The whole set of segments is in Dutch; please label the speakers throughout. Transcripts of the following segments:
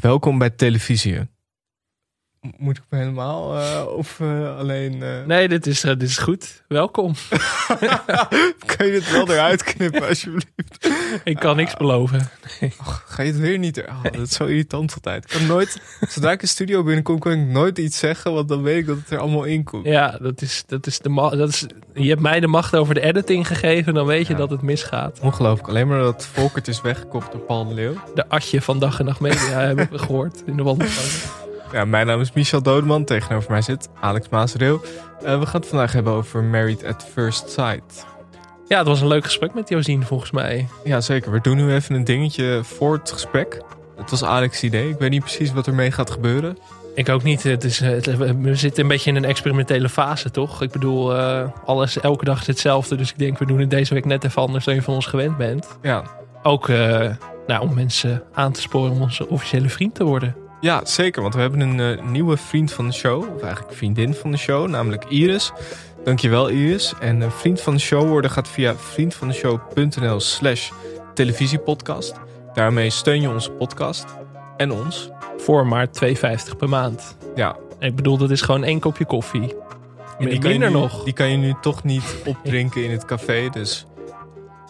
Speaker 1: Welkom bij televisie. Moet ik hem helemaal uh, of uh, alleen... Uh...
Speaker 2: Nee, dit is, dit is goed. Welkom.
Speaker 1: kan je dit wel eruit knippen, alsjeblieft?
Speaker 2: Ik kan niks beloven.
Speaker 1: Nee. Och, ga je het weer niet... Oh, dat is zo irritant altijd. Ik kan nooit... Zodra ik een studio binnenkom, kan ik nooit iets zeggen, want dan weet ik dat het er allemaal in komt.
Speaker 2: Ja, dat is, dat is de dat is, je hebt mij de macht over de editing gegeven, dan weet je ja. dat het misgaat.
Speaker 1: Ongelooflijk. Alleen maar dat Volkert is weggekocht door Paul de Leeuw.
Speaker 2: De atje van Dag en Nacht Media hebben we gehoord in de wandelgang.
Speaker 1: Ja, mijn naam is Michel Dodeman. Tegenover mij zit Alex Maasreel. Uh, we gaan het vandaag hebben over Married at First Sight.
Speaker 2: Ja, het was een leuk gesprek met Josien volgens mij.
Speaker 1: Ja, zeker. We doen nu even een dingetje voor het gesprek. Het was Alex' idee. Ik weet niet precies wat ermee gaat gebeuren.
Speaker 2: Ik ook niet. Het is, het, we zitten een beetje in een experimentele fase, toch? Ik bedoel, uh, alles elke dag is hetzelfde. Dus ik denk, we doen het deze week net even anders dan je van ons gewend bent.
Speaker 1: Ja.
Speaker 2: Ook uh, nou, om mensen aan te sporen om onze officiële vriend te worden.
Speaker 1: Ja, zeker. Want we hebben een uh, nieuwe vriend van de show. Of eigenlijk vriendin van de show, namelijk Iris. Dankjewel Iris. En uh, vriend van de show worden gaat via vriendvandeshow.nl slash televisiepodcast. Daarmee steun je onze podcast en ons.
Speaker 2: Voor maar 2,50 per maand.
Speaker 1: Ja.
Speaker 2: Ik bedoel, dat is gewoon één kopje koffie. En die, kan je nu, nog.
Speaker 1: die kan je nu toch niet opdrinken in het café, dus...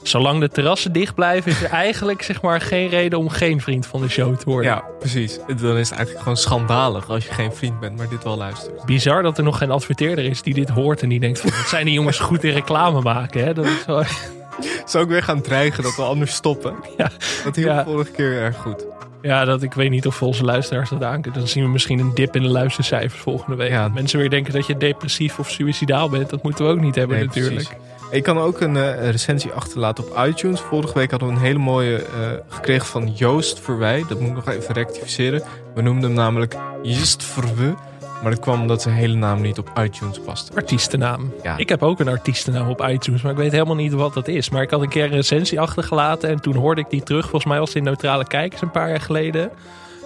Speaker 2: Zolang de terrassen dicht blijven, is er eigenlijk zeg maar, geen reden om geen vriend van de show te worden.
Speaker 1: Ja, precies. Dan is het eigenlijk gewoon schandalig als je geen vriend bent, maar dit wel luistert.
Speaker 2: Bizar dat er nog geen adverteerder is die dit hoort en die denkt: van, wat zijn die jongens goed in reclame maken? Hè? Dat is wel...
Speaker 1: Zou ik weer gaan dreigen dat we anders stoppen?
Speaker 2: Ja.
Speaker 1: Dat hielp ja. vorige keer erg goed.
Speaker 2: Ja, dat ik weet niet of onze luisteraars dat aankunnen. Dan zien we misschien een dip in de luistercijfers volgende week. Ja. Mensen weer denken dat je depressief of suicidaal bent. Dat moeten we ook niet hebben nee, natuurlijk. Precies.
Speaker 1: Je kan ook een uh, recensie achterlaten op iTunes. Vorige week hadden we een hele mooie uh, gekregen van Joost Verwij. Dat moet ik nog even rectificeren. We noemden hem namelijk Joost Verwe. Maar dat kwam omdat zijn hele naam niet op iTunes paste.
Speaker 2: Artiestennaam. Ja. Ik heb ook een artiestennaam op iTunes, maar ik weet helemaal niet wat dat is. Maar ik had een keer een recensie achtergelaten en toen hoorde ik die terug. Volgens mij was het in Neutrale Kijkers een paar jaar geleden.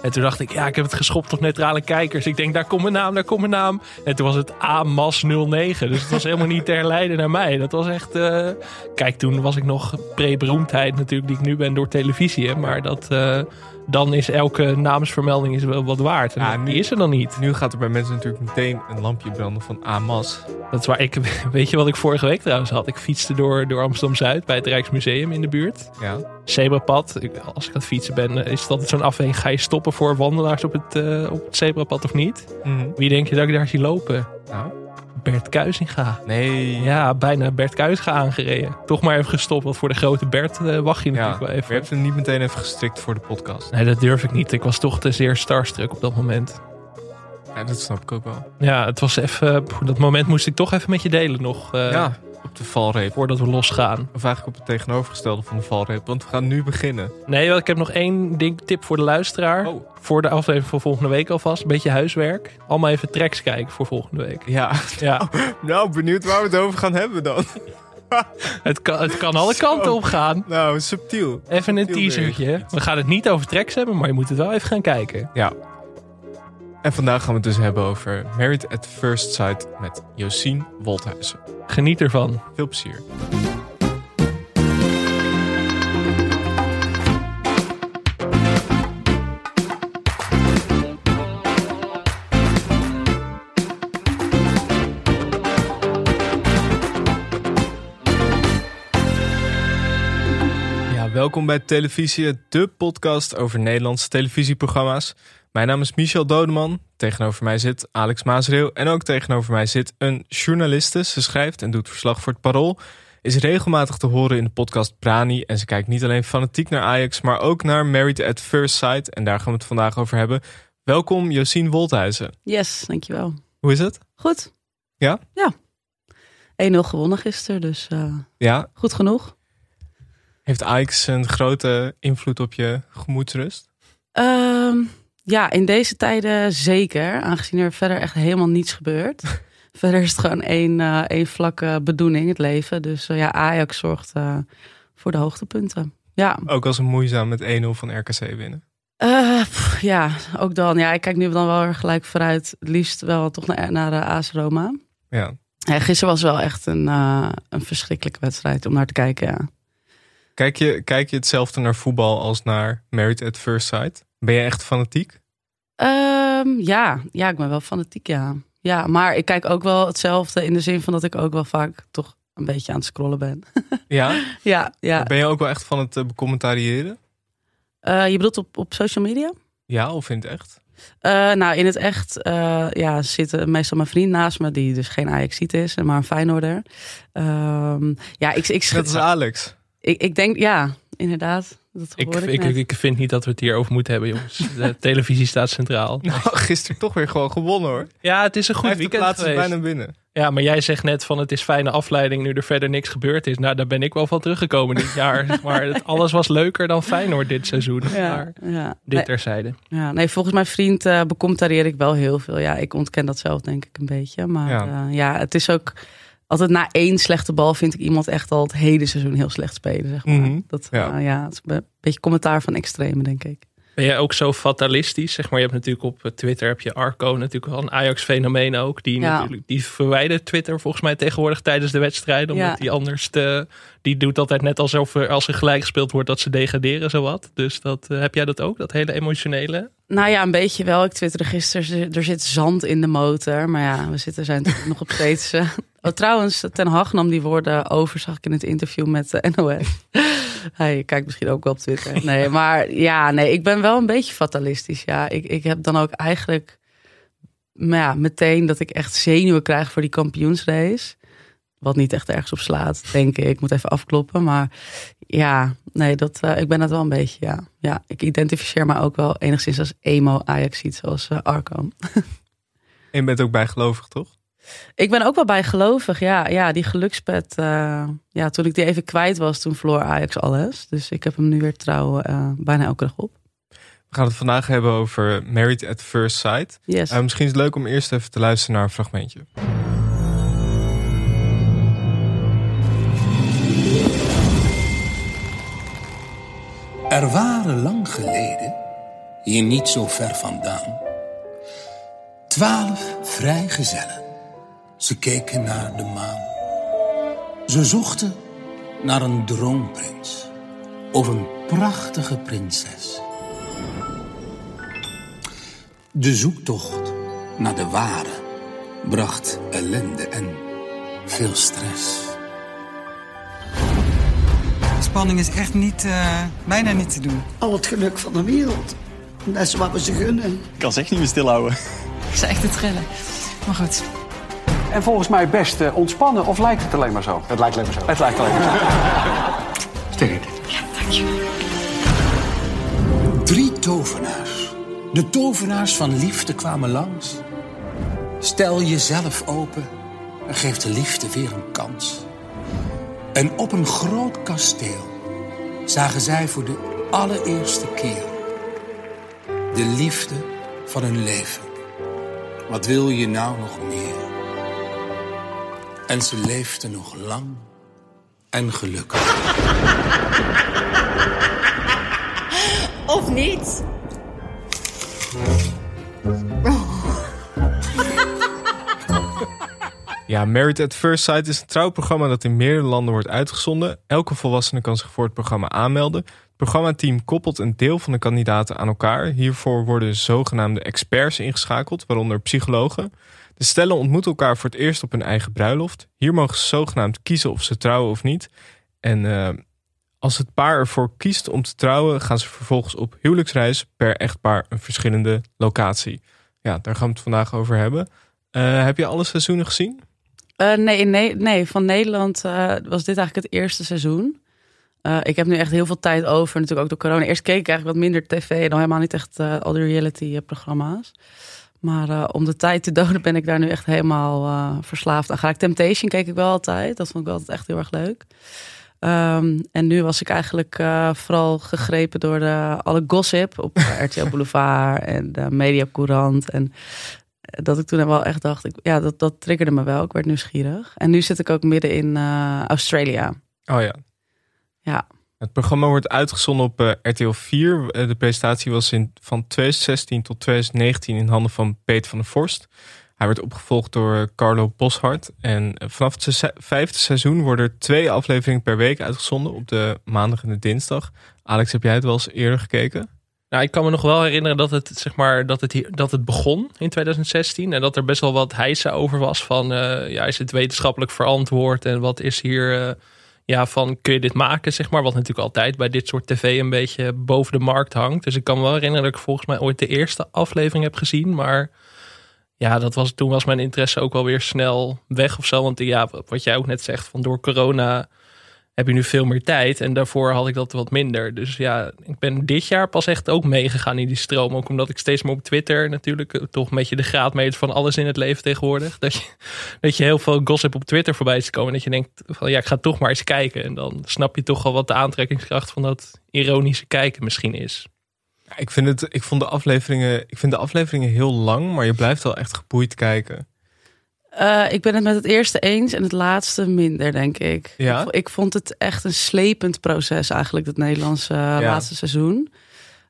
Speaker 2: En toen dacht ik, ja, ik heb het geschopt op neutrale kijkers. Ik denk, daar komt mijn naam, daar komt mijn naam. En toen was het AMAS09. Dus het was helemaal niet te herleiden naar mij. Dat was echt... Uh... Kijk, toen was ik nog pre-beroemdheid natuurlijk, die ik nu ben door televisie. Maar dat... Uh dan is elke naamsvermelding is wel wat waard. En ja, nu, die is er dan niet.
Speaker 1: Nu gaat er bij mensen natuurlijk meteen een lampje branden van AMAS.
Speaker 2: Dat is waar ik, weet je wat ik vorige week trouwens had? Ik fietste door, door Amsterdam-Zuid bij het Rijksmuseum in de buurt.
Speaker 1: Ja.
Speaker 2: Zebrapad. Als ik aan het fietsen ben, is het altijd zo'n afweging. Ga je stoppen voor wandelaars op het, uh, op het zebrapad of niet?
Speaker 1: Mm
Speaker 2: Wie denk je dat ik daar zie lopen?
Speaker 1: Nou?
Speaker 2: Bert Kuizinga.
Speaker 1: Nee.
Speaker 2: Ja, bijna Bert Kuizinga aangereden. Toch maar even gestopt, want voor de grote Bert uh, wacht je natuurlijk
Speaker 1: ja,
Speaker 2: wel even.
Speaker 1: Je hebt hem niet meteen even gestrikt voor de podcast.
Speaker 2: Nee, dat durf ik niet. Ik was toch te zeer starstruck op dat moment.
Speaker 1: Ja, dat snap ik ook wel.
Speaker 2: Ja, het was even... Dat moment moest ik toch even met je delen nog.
Speaker 1: Uh, ja, op de valreep.
Speaker 2: Voordat we losgaan.
Speaker 1: Of eigenlijk op het tegenovergestelde van de valreep. Want we gaan nu beginnen.
Speaker 2: Nee, ik heb nog één ding, tip voor de luisteraar.
Speaker 1: Oh.
Speaker 2: Voor de aflevering van volgende week alvast. Een beetje huiswerk. Allemaal even tracks kijken voor volgende week.
Speaker 1: Ja.
Speaker 2: ja.
Speaker 1: Nou, benieuwd waar we het over gaan hebben dan.
Speaker 2: het, kan, het kan alle kanten op gaan.
Speaker 1: Nou, subtiel.
Speaker 2: Even een teasertje. We gaan het niet over tracks hebben, maar je moet het wel even gaan kijken.
Speaker 1: Ja. En vandaag gaan we het dus hebben over Married at First Sight met Josien Wolthuizen.
Speaker 2: Geniet ervan.
Speaker 1: Veel plezier. welkom bij Televisie, de podcast over Nederlandse televisieprogramma's. Mijn naam is Michel Dodeman. Tegenover mij zit Alex Maasreel. En ook tegenover mij zit een journaliste. Ze schrijft en doet verslag voor het Parool. Is regelmatig te horen in de podcast Prani. En ze kijkt niet alleen fanatiek naar Ajax, maar ook naar Married at First Sight. En daar gaan we het vandaag over hebben. Welkom Josien Wolthuizen.
Speaker 3: Yes, dankjewel.
Speaker 1: Hoe is het?
Speaker 3: Goed.
Speaker 1: Ja?
Speaker 3: Ja. 1-0 gewonnen gisteren, dus uh,
Speaker 1: ja?
Speaker 3: goed genoeg.
Speaker 1: Heeft Ajax een grote invloed op je gemoedsrust?
Speaker 3: Um, ja, in deze tijden zeker. Aangezien er verder echt helemaal niets gebeurt. verder is het gewoon één, uh, één vlakke bedoeling, het leven. Dus uh, ja, Ajax zorgt uh, voor de hoogtepunten. Ja.
Speaker 1: Ook als een moeizaam met 1-0 van RKC winnen?
Speaker 3: Pff, ja, ook dan. Ja, ik kijk nu dan wel gelijk vooruit. Het liefst wel toch naar, naar de AS Roma.
Speaker 1: Ja.
Speaker 3: ja. Gisteren was wel echt een, een verschrikkelijke wedstrijd om naar te kijken, ja.
Speaker 1: Kijk je, kijk je hetzelfde naar voetbal als naar Married at First Sight? Ben je echt fanatiek?
Speaker 3: Ehm, ja. ja, ik ben wel fanatiek, ja. Ja, maar ik kijk ook wel hetzelfde in de zin van dat ik ook wel vaak toch een beetje aan het scrollen ben.
Speaker 1: Ja?
Speaker 3: ja, ja.
Speaker 1: Ben je ook wel echt van het uh, becommentariëren?
Speaker 3: Uh, je bedoelt op, op social media?
Speaker 1: Ja, of in het echt?
Speaker 3: Uh, nou, in het echt ja, zit meestal mijn vriend naast me, die dus geen Ajaxiet is, maar een Feyenoorder. Ehm, ja, ik, ik,
Speaker 1: Dat is Alex.
Speaker 3: Ik, ik denk, ja, inderdaad. Dat
Speaker 2: ik, ik, ik, ik, vind niet dat we het hierover moeten hebben, jongens. De televisie staat centraal.
Speaker 1: Nou, gisteren toch weer gewoon gewonnen hoor.
Speaker 2: Ja, het is een goed
Speaker 1: Hij
Speaker 2: weekend
Speaker 1: bijna binnen.
Speaker 2: Ja, maar jij zegt net van het is fijne afleiding nu er verder niks gebeurd is. Nou, daar ben ik wel van teruggekomen dit jaar. maar het, alles was leuker dan Feyenoord dit seizoen. Ja, maar ja. dit nee, terzijde.
Speaker 3: Ja, nee, volgens mijn vriend uh, becommentarieer ik wel heel veel. Ja, ik ontken dat zelf denk ik een beetje. Maar ja, uh, ja het is ook altijd na één slechte bal vind ik iemand echt al het hele seizoen heel slecht spelen. Zeg maar.
Speaker 1: Mhm.
Speaker 3: dat, ja. Uh, ja, het is een beetje commentaar van extreme, denk ik.
Speaker 2: Ben jij ook zo fatalistisch? Zeg maar, je hebt natuurlijk op Twitter heb je Arco natuurlijk wel een Ajax-fenomeen ook. Die,
Speaker 3: ja.
Speaker 2: natuurlijk, die verwijdert Twitter volgens mij tegenwoordig tijdens de wedstrijd. Omdat
Speaker 3: Ja.
Speaker 2: die anders te, die doet altijd net alsof er, als er gelijk gespeeld wordt dat ze degraderen zowat. Dus dat, eh, heb jij dat ook, dat hele emotionele?
Speaker 3: Nou ja, een beetje wel. Ik twitterde gisteren, er zit zand in de motor. Maar ja, we zitten, zijn nog op steeds... Oh, trouwens, Ten Hag nam die woorden over, zag ik in het interview met de NOS. Hij kijkt misschien ook wel op Twitter. Nee, maar ja, nee, ik ben wel een beetje fatalistisch. Ja, ik, ik heb dan ook eigenlijk maar ja, meteen dat ik echt zenuwen krijg voor die kampioensrace. Wat niet echt ergens op slaat, denk ik. Ik moet even afkloppen. Maar ja, nee, dat, uh, ik ben dat wel een beetje, ja. ja. Ik identificeer me ook wel enigszins als emo Ajax zoals uh, Arco.
Speaker 1: En je bent ook bijgelovig, toch?
Speaker 3: Ik ben ook wel bijgelovig, ja. Ja, die gelukspet. Uh, ja, toen ik die even kwijt was, toen verloor Ajax alles. Dus ik heb hem nu weer trouw bijna elke dag op.
Speaker 1: We gaan het vandaag hebben over Married at First Sight.
Speaker 3: Yes.
Speaker 1: Misschien is het leuk om eerst even te luisteren naar een fragmentje.
Speaker 4: Er waren lang geleden, hier niet zo ver vandaan, twaalf vrijgezellen. Ze keken naar de maan. Ze zochten naar een droomprins of een prachtige prinses. De zoektocht naar de ware bracht ellende en veel stress.
Speaker 5: Spanning is echt niet, uh, bijna niet te doen.
Speaker 6: Al het geluk van de wereld. Dat is wat we ze gunnen.
Speaker 7: Ik kan ze echt niet meer stilhouden.
Speaker 8: Ik sta echt te trillen. Maar goed.
Speaker 9: En volgens mij best uh, ontspannen, of lijkt het alleen maar zo?
Speaker 7: Het lijkt alleen maar zo.
Speaker 9: Het lijkt alleen maar zo.
Speaker 4: Sterk.
Speaker 8: Ja, dankjewel.
Speaker 4: Drie tovenaars. De tovenaars van liefde kwamen langs. Stel jezelf open en geef de liefde weer een kans. En op een groot kasteel zagen zij voor de allereerste keer de liefde van hun leven. Wat wil je nou nog meer? En ze leefden nog lang en gelukkig.
Speaker 8: Of niet?
Speaker 1: Ja, Married at First Sight is een trouwprogramma dat in meerdere landen wordt uitgezonden. Elke volwassene kan zich voor het programma aanmelden. Het programmateam koppelt een deel van de kandidaten aan elkaar. Hiervoor worden zogenaamde experts ingeschakeld, waaronder psychologen. De stellen ontmoeten elkaar voor het eerst op hun eigen bruiloft. Hier mogen ze zogenaamd kiezen of ze trouwen of niet. En uh, als het paar ervoor kiest om te trouwen, gaan ze vervolgens op huwelijksreis per echtpaar een verschillende locatie. Ja, daar gaan we het vandaag over hebben. Uh, heb je alle seizoenen gezien?
Speaker 3: Uh, nee, nee, nee, van Nederland uh, was dit eigenlijk het eerste seizoen. Uh, ik heb nu echt heel veel tijd over, natuurlijk ook door corona. Eerst keek ik eigenlijk wat minder tv en dan helemaal niet echt al reality-programma's. Maar om de tijd te doden ben ik daar nu echt helemaal verslaafd aan. Ik Temptation keek ik wel altijd. Dat vond ik altijd echt heel erg leuk. Um, en nu was ik eigenlijk vooral gegrepen door de, alle gossip op RTL Boulevard en de Media Courant. En dat ik toen wel echt dacht, ik, ja, dat, dat triggerde me wel. Ik werd nieuwsgierig. En nu zit ik ook midden in uh, Australia.
Speaker 1: Oh ja.
Speaker 3: Ja.
Speaker 1: Het programma wordt uitgezonden op uh, RTL 4. De presentatie was in, van 2016 tot 2019 in handen van Peter van der Vorst. Hij werd opgevolgd door Carlo Boshart. En vanaf het se vijfde seizoen worden er twee afleveringen per week uitgezonden op de maandag en de dinsdag. Alex, heb jij het wel eens eerder gekeken?
Speaker 2: Nou, ik kan me nog wel herinneren dat het, zeg maar, dat het, hier, dat het begon in 2016. En dat er best wel wat heisa over was van... Uh, ja, is het wetenschappelijk verantwoord? En wat is hier... Uh, ja, van kun je dit maken, zeg maar. Wat natuurlijk altijd bij dit soort tv een beetje boven de markt hangt. Dus ik kan me wel herinneren dat ik volgens mij ooit de eerste aflevering heb gezien. Maar ja, dat was, toen was mijn interesse ook wel weer snel weg of zo. Want ja, wat jij ook net zegt, van door corona heb je nu veel meer tijd. En daarvoor had ik dat wat minder. Dus ja, ik ben dit jaar pas echt ook meegegaan in die stroom. Ook omdat ik steeds meer op Twitter natuurlijk eh, toch een beetje de graadmeter van alles in het leven tegenwoordig. Dat je, dat je heel veel gossip op Twitter voorbij is komen. Dat je denkt van ja, ik ga toch maar eens kijken. En dan snap je toch al wat de aantrekkingskracht van dat ironische kijken misschien is.
Speaker 1: ik, vind het, ik, vond de afleveringen, ik vind de afleveringen heel lang, maar je blijft wel echt geboeid kijken.
Speaker 3: Uh, ik ben het met het eerste eens en het laatste minder, denk ik.
Speaker 1: Ja?
Speaker 3: Ik, ik vond het echt een slepend proces eigenlijk, het Nederlandse uh, ja. laatste seizoen.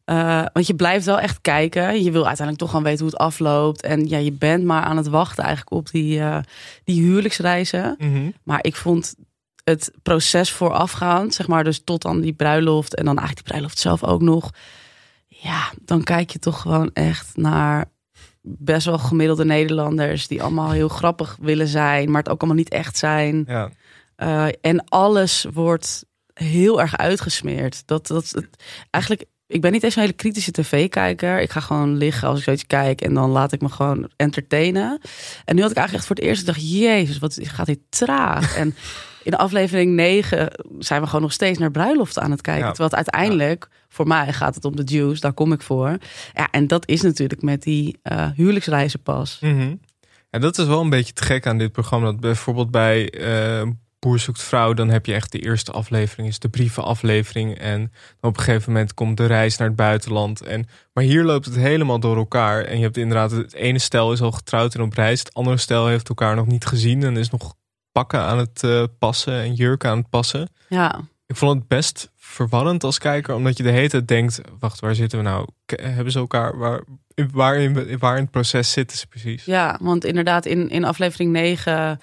Speaker 3: Uh, want je blijft wel echt kijken. Je wil uiteindelijk toch gewoon weten hoe het afloopt. En ja, je bent maar aan het wachten eigenlijk op die, die huwelijksreizen.
Speaker 1: Mm -hmm.
Speaker 3: Maar ik vond het proces voorafgaand, zeg maar, dus tot aan die bruiloft en dan eigenlijk die bruiloft zelf ook nog. Ja, dan kijk je toch gewoon echt naar best wel gemiddelde Nederlanders die allemaal heel grappig willen zijn, maar het ook allemaal niet echt zijn.
Speaker 1: Ja.
Speaker 3: Uh, en alles wordt heel erg uitgesmeerd. Dat, dat, eigenlijk, ik ben niet eens een hele kritische tv-kijker. Ik ga gewoon liggen als ik zoiets kijk en dan laat ik me gewoon entertainen. En nu had ik eigenlijk echt voor het eerst gedacht, jezus, wat gaat dit traag. en in aflevering 9 zijn we gewoon nog steeds naar bruiloft aan het kijken.
Speaker 1: Ja.
Speaker 3: Terwijl het uiteindelijk, ja. voor mij gaat het om de juice, daar kom ik voor. Ja, en dat is natuurlijk met die uh, huwelijksreizen pas.
Speaker 1: Mm -hmm. En dat is wel een beetje te gek aan dit programma. Dat bijvoorbeeld bij uh, Boer zoekt vrouw, dan heb je echt de eerste aflevering, is de brievenaflevering. En op een gegeven moment komt de reis naar het buitenland. En, maar hier loopt het helemaal door elkaar. En je hebt inderdaad, het ene stel is al getrouwd en op reis. Het andere stel heeft elkaar nog niet gezien en is nog pakken aan het uh, passen en jurken aan het passen.
Speaker 3: Ja.
Speaker 1: Ik vond het best verwarrend als kijker, omdat je de hele tijd denkt: wacht, waar zitten we nou? Hebben ze elkaar? Waar, waar, in, waar in het proces zitten ze precies?
Speaker 3: Ja, want inderdaad, in, in aflevering 9,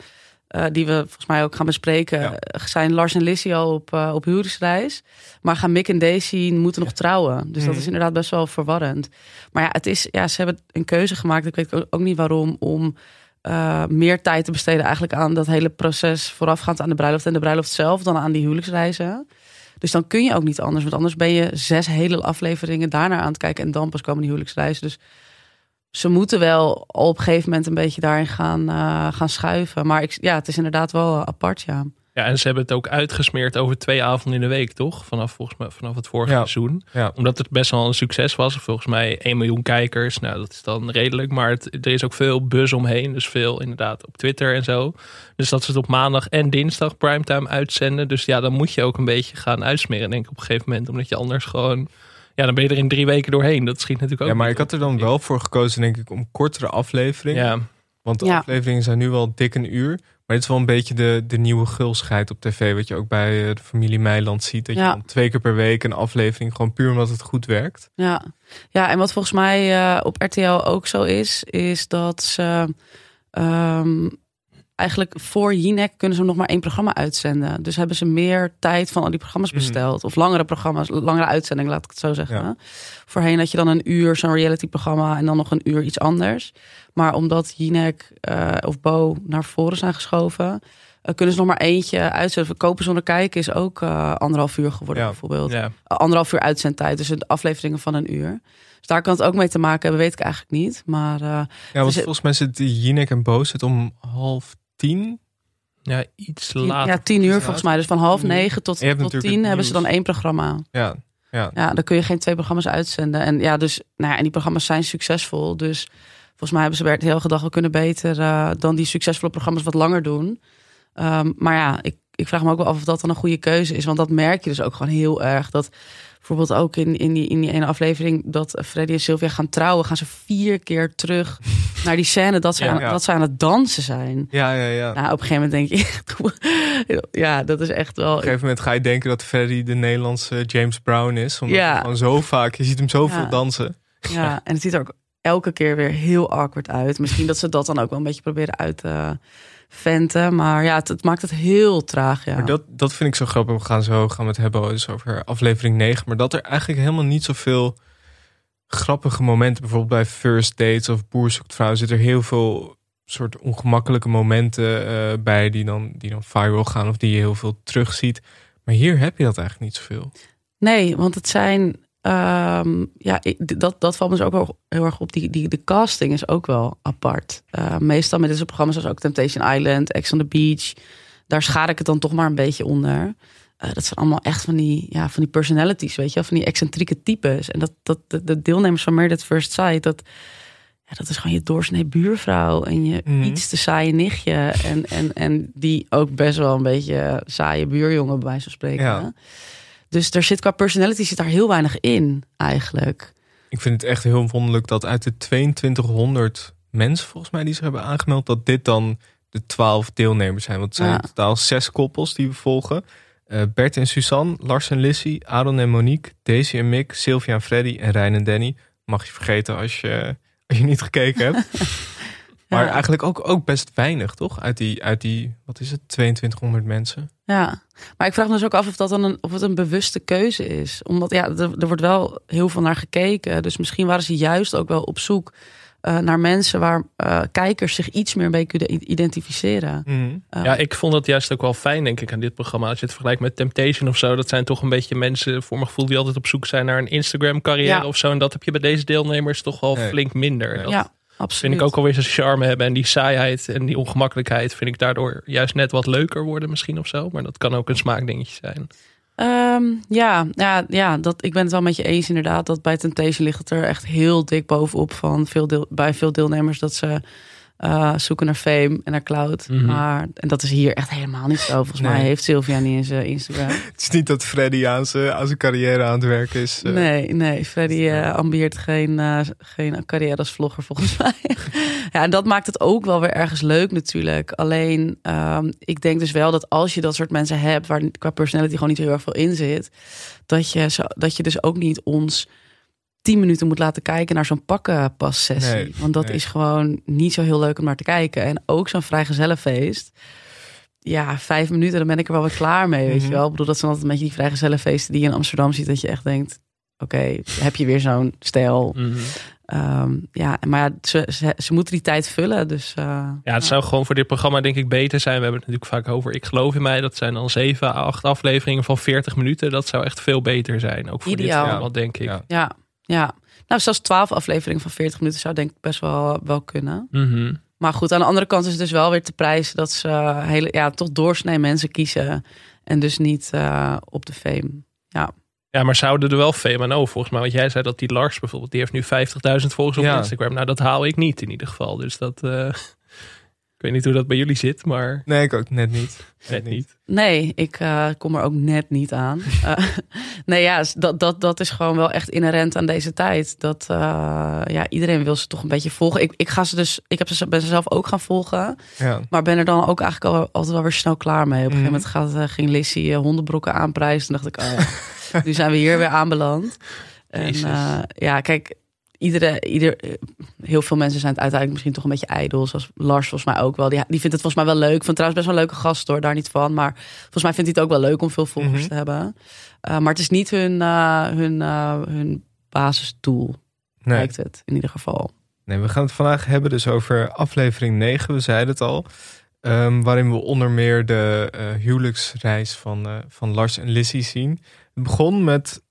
Speaker 3: uh, die we volgens mij ook gaan bespreken, ja. zijn Lars en Lissy al op, uh, op huwelijksreis. Maar gaan Mick en Daisy moeten nog trouwen. Dus
Speaker 1: Mhm.
Speaker 3: dat is inderdaad best wel verwarrend. Maar ja, het is, ja, ze hebben een keuze gemaakt. Ik weet ook niet waarom om uh, meer tijd te besteden eigenlijk aan dat hele proces voorafgaand aan de bruiloft en de bruiloft zelf dan aan die huwelijksreizen. Dus dan kun je ook niet anders, want anders ben je zes hele afleveringen daarna aan het kijken en dan pas komen die huwelijksreizen. Dus ze moeten wel op een gegeven moment een beetje daarin gaan, uh, gaan schuiven. Maar ik, ja, het is inderdaad wel apart, ja.
Speaker 2: Ja, en ze hebben het ook uitgesmeerd over twee avonden in de week, toch? Vanaf, volgens mij, vanaf het vorige
Speaker 1: Ja.
Speaker 2: seizoen.
Speaker 1: Ja.
Speaker 2: Omdat het best wel een succes was. Volgens mij 1 miljoen kijkers. Nou, dat is dan redelijk. Maar het, er is ook veel buzz omheen. Dus veel inderdaad op Twitter en zo. Dus dat ze het op maandag en dinsdag primetime uitzenden. Dus ja, dan moet je ook een beetje gaan uitsmeren, denk ik, op een gegeven moment. Omdat je anders gewoon... Ja, dan ben je er in drie weken doorheen. Dat schiet natuurlijk ook
Speaker 1: Ja, maar ik had er dan wel voor gekozen, denk ik, om kortere afleveringen.
Speaker 2: Ja,
Speaker 1: Want de
Speaker 3: Ja.
Speaker 1: afleveringen zijn nu wel dik een uur. Maar dit is wel een beetje de, de nieuwe gulsigheid op tv. Wat je ook bij eh, de familie Meiland ziet. Dat je dan twee keer per week een aflevering. Gewoon puur omdat het goed werkt.
Speaker 3: Ja, ja en wat volgens mij eh, op RTL ook zo is, is dat ze ehm, eigenlijk voor Jinek kunnen ze nog maar één programma uitzenden. Dus hebben ze meer tijd van al die programma's
Speaker 1: Mhm.
Speaker 3: besteld. Of langere programma's, langere uitzendingen, laat ik het zo zeggen.
Speaker 1: Ja.
Speaker 3: Voorheen had je dan een uur zo'n reality-programma en dan nog een uur iets anders. Maar omdat Jinek eh, of Bo naar voren zijn geschoven, eh, kunnen ze nog maar eentje uitzenden. Kopen zonder kijken is ook eh, anderhalf uur geworden,
Speaker 1: Ja.
Speaker 3: bijvoorbeeld
Speaker 2: ja.
Speaker 3: anderhalf uur uitzendtijd. Dus de afleveringen van een uur. Dus daar kan het ook mee te maken hebben, weet ik eigenlijk niet. Maar
Speaker 1: Ja, want
Speaker 3: Dus-
Speaker 1: volgens mij zit die Jinek en Boos het om half tien.
Speaker 2: ja, iets
Speaker 3: tien,
Speaker 2: later.
Speaker 3: ja, tien uur volgens mij. Dus van half negen tot, tot tien hebben ze dan één programma.
Speaker 1: Ja, ja.
Speaker 3: Ja, dan kun je geen twee programma's uitzenden. En ja, dus nou ja, en die programma's zijn succesvol. Dus volgens mij hebben ze het heel gedacht, we kunnen beter eh, dan die succesvolle programma's wat langer doen. Ehm, maar ja, ik, ik vraag me ook wel af of dat dan een goede keuze is. Want dat merk je dus ook gewoon heel erg. Dat bijvoorbeeld ook in, in, die, in die ene aflevering dat Freddy en Sylvia gaan trouwen, gaan ze vier keer terug naar die scène dat ze,
Speaker 2: Ja.
Speaker 3: aan,
Speaker 1: Ja.
Speaker 3: dat ze aan het dansen zijn.
Speaker 1: ja, ja, ja.
Speaker 3: Nou, op een gegeven moment denk je, ja, dat is echt wel.
Speaker 1: Op een gegeven moment ga je denken dat Freddy de Nederlandse James Brown is. Omdat
Speaker 3: Ja.
Speaker 1: gewoon zo vaak, je ziet hem zoveel
Speaker 3: Ja.
Speaker 1: dansen.
Speaker 3: Ja, en het ziet er ook elke keer weer heel awkward uit. Misschien dat ze dat dan ook wel een beetje proberen uit te venten. Maar ja, het, het maakt het heel traag. Ja.
Speaker 1: Maar dat, dat vind ik zo grappig. We gaan zo gaan we het hebben dus over aflevering 9. Maar dat er eigenlijk helemaal niet zoveel grappige momenten. Bijvoorbeeld bij First Dates of Boer zoekt vrouw zit er heel veel soort ongemakkelijke momenten eh, bij die dan, die dan viral gaan of die je heel veel terugziet. Maar hier heb je dat eigenlijk niet zoveel.
Speaker 3: Nee, want het zijn. Ehm, ja, ik- dat, dat valt me dus ook wel heel erg op. Die, die, de casting is ook wel apart. Eh, meestal met deze programma's zoals ook Temptation Island, Ex on the Beach. Daar schaar ik het dan toch maar een beetje onder. Eh, dat zijn allemaal echt van die, ja, van die personalities, weet je wel. Van die excentrieke types. En dat, dat de, de deelnemers van Married at First Sight... Dat, ja, dat is gewoon je doorsnee buurvrouw. En je
Speaker 1: Mhm.
Speaker 3: iets te saaie nichtje. En, en, en die ook best wel een beetje saaie buurjongen, bij wijze van spreken.
Speaker 1: Ja.
Speaker 3: Dus er zit qua personality zit daar heel weinig in, eigenlijk.
Speaker 1: Ik vind het echt heel wonderlijk dat uit de 2200 mensen volgens mij die zich hebben aangemeld, dat dit dan de 12 deelnemers zijn. Want het zijn
Speaker 3: Ja.
Speaker 1: in totaal zes koppels die we volgen. Eh, Bert en Suzanne, Lars en Lissy, Aaron en Monique, Daisy en Mick, Sylvia en Freddy en Rijn en Danny. Mag je vergeten als je, als je niet gekeken hebt. Maar
Speaker 3: Ja.
Speaker 1: eigenlijk ook, ook best weinig, toch? Uit die, uit die, wat is het, 2200 mensen.
Speaker 3: Ja, maar ik vraag me dus ook af of dat dan een, of het een bewuste keuze is. Omdat ja, er, er wordt wel heel veel naar gekeken. Dus misschien waren ze juist ook wel op zoek eh, naar mensen waar eh, kijkers zich iets meer mee kunnen identificeren. Eh,
Speaker 2: Ja, ik vond dat juist ook wel fijn, denk ik, aan dit programma. Als je het vergelijkt met Temptation of zo. Dat zijn toch een beetje mensen, voor mijn gevoel, die altijd op zoek zijn naar een Instagram-carrière
Speaker 3: Ja.
Speaker 2: of zo. En dat heb je bij deze deelnemers toch wel
Speaker 1: Nee.
Speaker 2: flink minder. Dat
Speaker 3: ja, absoluut.
Speaker 2: vind ik ook alweer zijn charme hebben. En die saaiheid en die ongemakkelijkheid vind ik daardoor juist net wat leuker worden misschien of zo. Maar dat kan ook een smaakdingetje zijn.
Speaker 3: Ehm, ja, ja, ja dat, ik ben het wel met je eens inderdaad. Dat bij Temptation ligt het er echt heel dik bovenop van veel deel, bij veel deelnemers dat ze eh, zoeken naar fame en naar cloud.
Speaker 2: Mhm.
Speaker 3: Maar en dat is hier echt helemaal niet zo. Volgens mij heeft Sylvia niet in zijn Instagram.
Speaker 1: Het is niet dat Freddy aan zijn, aan zijn carrière aan het werken is. eh.
Speaker 3: Nee, nee. Freddy eh, ambieert geen, geen carrière als vlogger volgens mij. ja, en dat maakt het ook wel weer ergens leuk natuurlijk. Alleen, ehm, ik denk dus wel dat als je dat soort mensen hebt... waar qua personality gewoon niet heel erg veel in zit... dat je, zo, dat je dus ook niet ons tien minuten moet laten kijken naar zo'n pakkenpas-sessie.
Speaker 1: Nee,
Speaker 3: Want dat
Speaker 1: nee.
Speaker 3: is gewoon niet zo heel leuk om naar te kijken. En ook zo'n vrijgezellenfeest... Ja, vijf minuten, dan ben ik er wel weer klaar mee, weet je
Speaker 1: Mhm.
Speaker 3: wel. Ik bedoel, dat zijn altijd een beetje die vrijgezellenfeesten die je in Amsterdam ziet... dat je echt denkt, oké, heb je weer zo'n stijl.
Speaker 2: Mhm.
Speaker 3: Ehm, ja, maar ja, ze, ze, ze moeten die tijd vullen. Dus, eh,
Speaker 2: Ja, het zou gewoon voor dit programma denk ik beter zijn. We hebben het natuurlijk vaak over Ik geloof in mij. Dat zijn dan zeven, acht afleveringen van 40 minuten. Dat zou echt veel beter zijn. Ook voor
Speaker 3: Ideaal.
Speaker 2: dit programma, denk ik.
Speaker 1: Ja.
Speaker 3: ja, ja. Nou, zelfs twaalf afleveringen van 40 minuten zou denk ik best wel, wel kunnen.
Speaker 2: Mhm.
Speaker 3: Maar goed, aan de andere kant is het dus wel weer te prijzen dat ze hele, ja, toch doorsnee mensen kiezen. En dus niet eh, op de fame. Ja.
Speaker 2: Ja, maar zouden er wel fame aan over volgens mij? Want jij zei dat die Lars bijvoorbeeld, die heeft nu 50.000 volgers op
Speaker 1: Ja.
Speaker 2: Instagram. Nou, dat haal ik niet in ieder geval. Dus dat, eh, ik weet niet hoe dat bij jullie zit, maar
Speaker 1: Nee, ik ook net niet.
Speaker 2: net niet.
Speaker 3: Nee, ik eh, kom er ook net niet aan. Eh, nee, ja, dat, dat, dat is gewoon wel echt inherent aan deze tijd. Dat eh, ja, iedereen wil ze toch een beetje volgen. Ik, ik ga ze dus, ik heb ze, ben ze zelf ook gaan volgen.
Speaker 1: Ja.
Speaker 3: Maar ben er dan ook eigenlijk al, altijd wel weer snel klaar mee. Op een
Speaker 1: Mhm.
Speaker 3: gegeven moment gaat, ging Lissy hondenbroeken aanprijzen. En dacht ik, oh ja, nu zijn we hier weer aanbeland. En eh, ja, kijk, iedere, ieder, eh, heel veel mensen zijn het uiteindelijk misschien toch een beetje ijdel. Zoals Lars volgens mij ook wel. Die, die vindt het volgens mij wel leuk. Vind trouwens best wel een leuke gast hoor, daar niet van. Maar volgens mij vindt hij het ook wel leuk om veel volgers
Speaker 1: Mhm.
Speaker 3: te hebben. Uh, maar het is niet hun, uh, hun, uh, hun basisdoel,
Speaker 1: Nee.
Speaker 3: lijkt het in ieder geval.
Speaker 1: nee, we gaan het vandaag hebben dus over aflevering 9. We zeiden het al. Um, waarin we onder meer de huwelijksreis van, van Lars en Lissy zien. Het begon met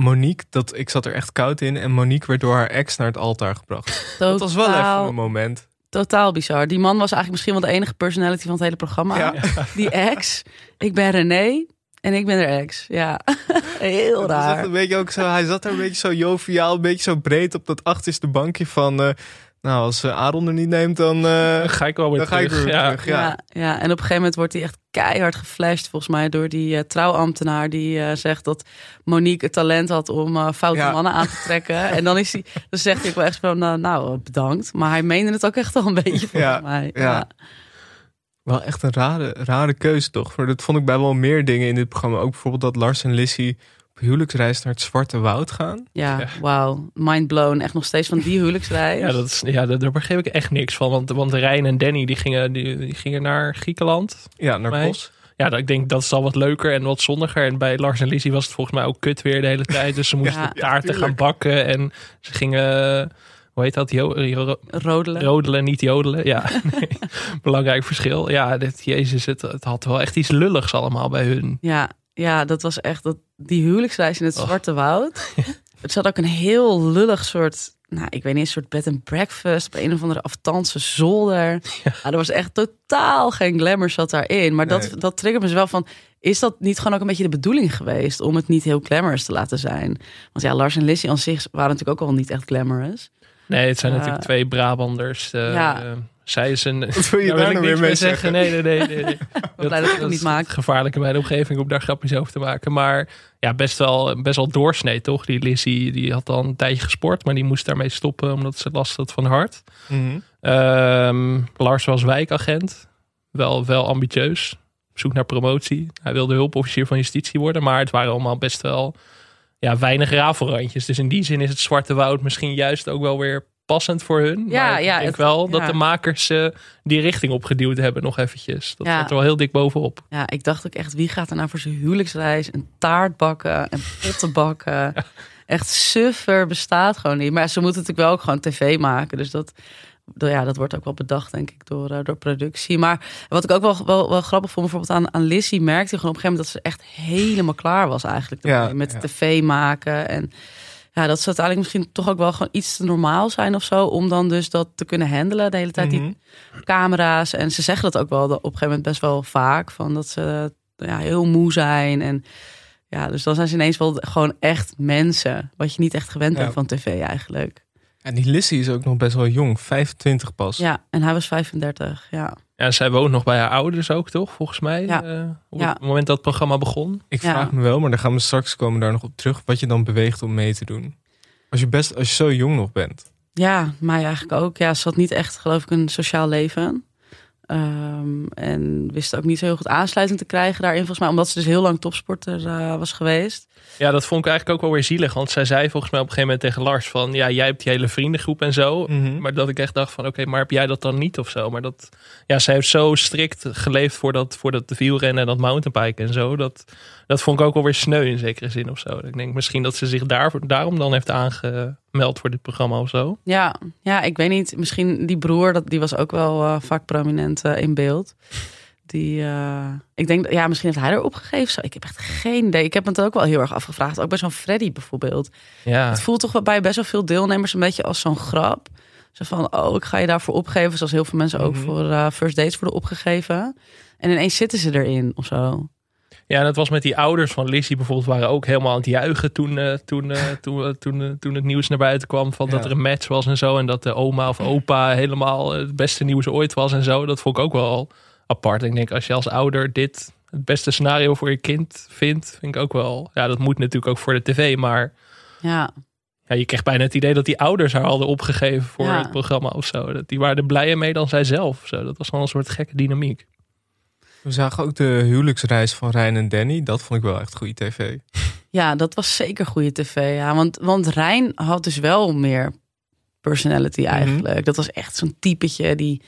Speaker 1: Monique, dat, ik zat er echt koud in. En Monique werd door haar ex naar het altaar gebracht.
Speaker 3: Totaal,
Speaker 1: dat was wel even een moment.
Speaker 3: Totaal bizar. Die man was eigenlijk misschien wel de enige personality van het hele programma.
Speaker 1: Ja.
Speaker 3: Die ex. Ik ben René. En ik ben er ex. Ja, heel raar.
Speaker 1: een beetje ook zo, hij zat er een beetje zo joviaal, een beetje zo breed op dat achterste bankje van... Uh, nou, als uh, Aaron er niet neemt, dan, uh,
Speaker 2: dan ga ik wel weer
Speaker 1: dan
Speaker 2: terug.
Speaker 1: Ga ik weer
Speaker 2: ja.
Speaker 1: terug ja.
Speaker 3: Ja, ja, en op een gegeven moment wordt hij echt keihard geflasht, volgens mij, door die uh, trouwambtenaar die uh, zegt dat Monique het talent had om uh, foute ja. mannen aan te trekken. en dan, is hij, dan zegt hij ook wel echt van, nou, bedankt. Maar hij meende het ook echt al een beetje, volgens
Speaker 1: ja,
Speaker 3: mij.
Speaker 1: Ja. ja. Wel echt een rare, rare keuze, toch? Dat vond ik bij wel meer dingen in dit programma. Ook bijvoorbeeld dat Lars en Lissy huwelijksreis naar het Zwarte Woud gaan.
Speaker 3: Ja, ja. wauw. Mind blown. Echt nog steeds van die huwelijksreis.
Speaker 2: Ja, dat is, ja daar begreep ik echt niks van. Want, want Rijn en Danny die gingen, die, die gingen naar Griekenland.
Speaker 1: Ja, naar Kos.
Speaker 2: ja, dat, ik denk dat is al wat leuker en wat zonniger. En bij Lars en Lizzie was het volgens mij ook kut weer de hele tijd. Dus ze moesten
Speaker 3: Ja.
Speaker 2: taarten gaan bakken en ze gingen, hoe heet dat? Jo, jo-
Speaker 3: Rodelen.
Speaker 2: rodelen, niet jodelen. Ja, nee. belangrijk verschil. Ja, dit, jezus, het, het had wel echt iets lulligs allemaal bij hun.
Speaker 3: Ja, ja, dat was echt dat, die huwelijksreis in het
Speaker 2: Och.
Speaker 3: Zwarte Woud. Het zat ook een heel lullig soort, nou, ik weet niet, een soort bed and breakfast op een of andere aftanse zolder. Ja. er was echt totaal geen glamour zat daarin. Maar dat,
Speaker 1: Nee.
Speaker 3: dat triggert me dus wel van, is dat niet gewoon ook een beetje de bedoeling geweest om het niet heel glamorous te laten zijn? Want ja, Lars en Lizzie aan zich waren natuurlijk ook al niet echt glamorous.
Speaker 2: Nee, het zijn natuurlijk twee Brabanders. eh,
Speaker 3: Ja.
Speaker 2: Zij is een.
Speaker 1: Wat wil je
Speaker 2: Daar
Speaker 1: daar nou
Speaker 2: ik
Speaker 1: weer mee zeggen?
Speaker 2: Nee, nee, nee. nee, nee.
Speaker 3: dat het niet
Speaker 2: is
Speaker 3: maak.
Speaker 2: Gevaarlijk in mijn omgeving om daar grapjes over te maken. Maar ja, best wel, best wel doorsnee, toch? Die Lizzie die had al een tijdje gesport, maar die moest daarmee stoppen omdat ze last had van haar hart.
Speaker 1: Mhm.
Speaker 2: Ehm, Lars was wijkagent. Wel, wel ambitieus. Op zoek naar promotie. Hij wilde hulpofficier van justitie worden. Maar het waren allemaal best wel ja, weinig rafelrandjes. Dus in die zin is het Zwarte Woud misschien juist ook wel weer passend voor hun.
Speaker 3: Ja,
Speaker 2: maar
Speaker 3: ja,
Speaker 2: ik denk
Speaker 3: het-
Speaker 2: wel dat
Speaker 3: ja.
Speaker 2: de makers eh, die richting opgeduwd hebben nog eventjes. Dat
Speaker 3: Ja.
Speaker 2: zat er wel heel dik bovenop.
Speaker 3: Ja, ik dacht ook echt, wie gaat er nou voor zijn huwelijksreis een taart bakken en potten bakken? Echt suffer bestaat gewoon niet. Maar ze moeten natuurlijk wel ook gewoon tv maken. Dus dat, ja, dat wordt ook wel bedacht, denk ik, door, eh, door productie. Maar wat ik ook wel, wel, wel grappig vond, bijvoorbeeld aan, aan Lissy, merkte je gewoon op een gegeven moment dat ze echt helemaal klaar was eigenlijk.
Speaker 1: Ja,
Speaker 3: met
Speaker 1: ja.
Speaker 3: tv maken en... Ja, dat zou uiteindelijk misschien toch ook wel gewoon iets te normaal zijn of zo. Om dan dus dat te kunnen handelen de hele tijd.
Speaker 1: Mhm.
Speaker 3: Die camera's. En ze zeggen dat ook wel op een gegeven moment best wel vaak. Van dat ze ja, heel moe zijn. En ja, dus dan zijn ze ineens wel gewoon echt mensen. Wat je niet echt gewend
Speaker 1: Ja.
Speaker 3: bent van tv eigenlijk.
Speaker 1: En die Lissy is ook nog best wel jong, 25 pas.
Speaker 3: Ja, en hij was 35. Ja,
Speaker 2: Ja, zij woont nog bij haar ouders ook, toch? Volgens mij.
Speaker 3: Ja.
Speaker 2: eh, op
Speaker 3: Ja.
Speaker 2: het moment dat het programma begon.
Speaker 1: Ik
Speaker 3: Ja.
Speaker 1: vraag me wel, maar daar gaan we straks komen daar nog op terug, wat je dan beweegt om mee te doen. Als je best, als je zo jong nog bent.
Speaker 3: ja mij eigenlijk ook. Ja, ze had niet echt, geloof ik, een sociaal leven. Ehm, en wist ook niet zo heel goed aansluiting te krijgen daarin, volgens mij. Omdat ze dus heel lang topsporter eh, was geweest.
Speaker 2: Ja, dat vond ik eigenlijk ook wel weer zielig. Want zij zei volgens mij op een gegeven moment tegen Lars van... Ja, jij hebt die hele vriendengroep en zo.
Speaker 1: Mhm.
Speaker 2: Maar dat ik echt dacht van... Oké, maar heb jij dat dan niet of zo? Maar dat... Ja, zij heeft zo strikt geleefd voor dat, voor dat wielrennen en dat mountainbiken en zo. Dat, dat vond ik ook wel weer sneu in zekere zin of zo. Ik denk misschien dat ze zich daar, daarom dan heeft aangemeld voor dit programma of zo.
Speaker 3: Ja, ja, ik weet niet. Misschien die broer, dat, die was ook wel eh, vaak prominent eh, in beeld. Die, eh, ik denk, ja, misschien heeft hij er opgegeven. Ik heb echt geen idee. Ik heb het ook wel heel erg afgevraagd. Ook bij zo'n Freddy bijvoorbeeld.
Speaker 2: Ja,
Speaker 3: Het voelt toch wel bij best wel veel deelnemers een beetje als zo'n grap. Zo van, oh, ik ga je daarvoor opgeven. Zoals heel veel mensen ook
Speaker 1: Mhm.
Speaker 3: voor first dates worden opgegeven. En ineens zitten ze erin of zo.
Speaker 2: Ja, het was met die ouders van Lizzie bijvoorbeeld waren ook helemaal aan het juichen toen, eh, toen, eh, toen, eh, toen, toen het nieuws naar buiten kwam van dat er een match was en zo. En dat de oma of opa helemaal het beste nieuws ooit was en zo. Dat vond ik ook wel apart. Ik denk als je als ouder dit het beste scenario voor je kind vindt, vind ik ook wel. Ja, dat moet natuurlijk ook voor de tv, maar
Speaker 3: Ja,
Speaker 2: ja, je kreeg bijna het idee dat die ouders haar hadden opgegeven voor
Speaker 3: Ja.
Speaker 2: het programma of zo. Dat die waren er blijer mee dan zij zelf. Zo. Dat was wel een soort gekke dynamiek.
Speaker 1: We zagen ook de huwelijksreis van Rijn en Danny. Dat vond ik wel echt goede tv.
Speaker 3: ja dat was zeker goede tv. Ja. Want, want Rijn had dus wel meer personality
Speaker 1: Mhm.
Speaker 3: eigenlijk. Dat was echt zo'n typetje die...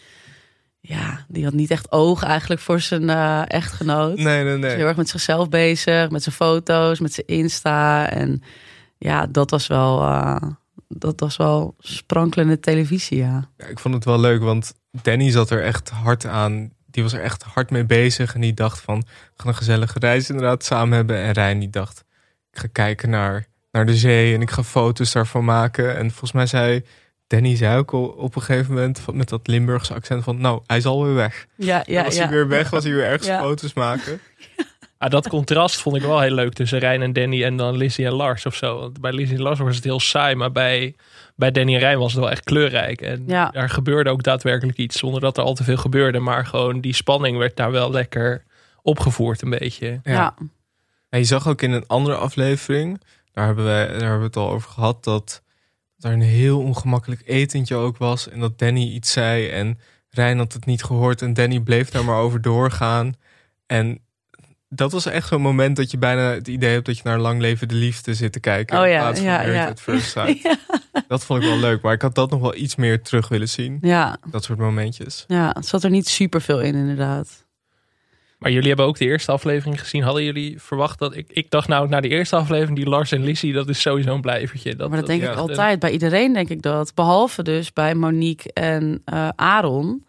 Speaker 3: Ja, die had niet echt oog eigenlijk voor zijn eh, echtgenoot.
Speaker 1: Nee, nee,
Speaker 3: Hij was
Speaker 1: nee.
Speaker 3: heel erg met zichzelf bezig, met zijn foto's, met zijn Insta. En ja, dat was wel, eh, dat was wel sprankelende televisie, ja.
Speaker 1: Ja, ik vond het wel leuk, want Danny zat er echt hard aan. Die was er echt hard mee bezig. En die dacht van, we gaan een gezellige reis inderdaad samen hebben. En Rijn die dacht, ik ga kijken naar, naar de zee en ik ga foto's daarvan maken. En volgens mij zei Danny zei ook op een gegeven moment met dat Limburgse accent van, nou, hij is alweer weg.
Speaker 3: Ja, ja,
Speaker 1: was
Speaker 3: ja.
Speaker 1: hij weer weg, was hij weer ergens
Speaker 3: Ja.
Speaker 1: foto's maken.
Speaker 2: Ah, dat contrast vond ik wel heel leuk tussen Rijn en Danny en dan Lizzie en Lars of zo. Want bij Lizzie en Lars was het heel saai, maar bij, bij Danny en Rijn was het wel echt kleurrijk. En
Speaker 3: Ja.
Speaker 2: daar gebeurde ook daadwerkelijk iets zonder dat er al te veel gebeurde. Maar gewoon die spanning werd daar wel lekker opgevoerd een beetje.
Speaker 1: Ja.
Speaker 3: Ja.
Speaker 1: En je zag ook in een andere aflevering, daar hebben, we, daar hebben we het al over gehad, dat er een heel ongemakkelijk etentje ook was. En dat Danny iets zei en Rijn had het niet gehoord en Danny bleef daar maar over doorgaan. En dat was echt zo'n moment dat je bijna het idee hebt dat je naar Lang Leven de Liefde zit te kijken.
Speaker 3: Oh
Speaker 1: in
Speaker 3: ja,
Speaker 1: plaats van
Speaker 3: ja, ja.
Speaker 1: at First Sight. Dat vond ik wel leuk, maar ik had dat nog wel iets meer terug willen zien.
Speaker 3: Ja,
Speaker 1: Dat soort momentjes.
Speaker 3: ja, het zat er niet super veel in, inderdaad.
Speaker 2: Maar jullie hebben ook de eerste aflevering gezien. Hadden jullie verwacht dat... Ik, ik dacht nou, na de eerste aflevering, die Lars en Lizzie, dat is sowieso een blijvertje. Dat,
Speaker 3: maar dat denk
Speaker 1: ja,
Speaker 3: ik altijd. Bij iedereen denk ik dat. Behalve dus bij Monique en eh, Aaron.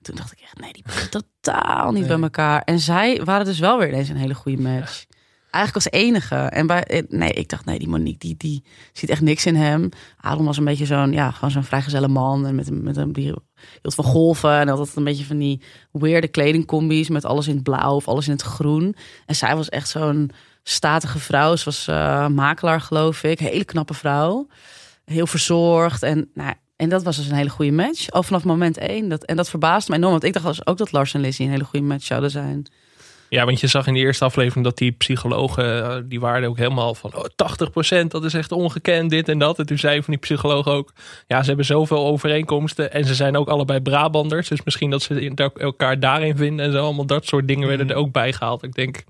Speaker 3: Toen dacht ik echt, nee, die passen totaal niet
Speaker 1: Nee.
Speaker 3: bij elkaar. En zij waren dus wel weer ineens een hele goede match. Eigenlijk als enige. En bij, eh, nee, ik dacht, nee, die Monique, die, die ziet echt niks in hem. Aaron was een beetje zo'n, ja, gewoon zo'n vrijgezelle man. En met, een- met een, die hield van golven. En had altijd een beetje van die weirde kledingcombi's. Met alles in het blauw of alles in het groen. En zij was echt zo'n statige vrouw. Ze was eh, makelaar, geloof ik. Hele knappe vrouw. Heel verzorgd. En, nou, en dat was dus een hele goede match. Al vanaf moment één. Dat, en dat verbaasde mij enorm. Want ik dacht dus ook dat Lars en Lizzie een hele goede match zouden zijn.
Speaker 2: Ja, want je zag in de eerste aflevering dat die psychologen, eh, die waren ook helemaal van oh, 80%, dat is echt ongekend, dit en dat. En toen zei van die psycholoog ook, ja, ze hebben zoveel overeenkomsten en ze zijn ook allebei Brabanders. Dus misschien dat ze elkaar daarin vinden en zo. Allemaal dat soort dingen werden er ook bij gehaald. Ik denk,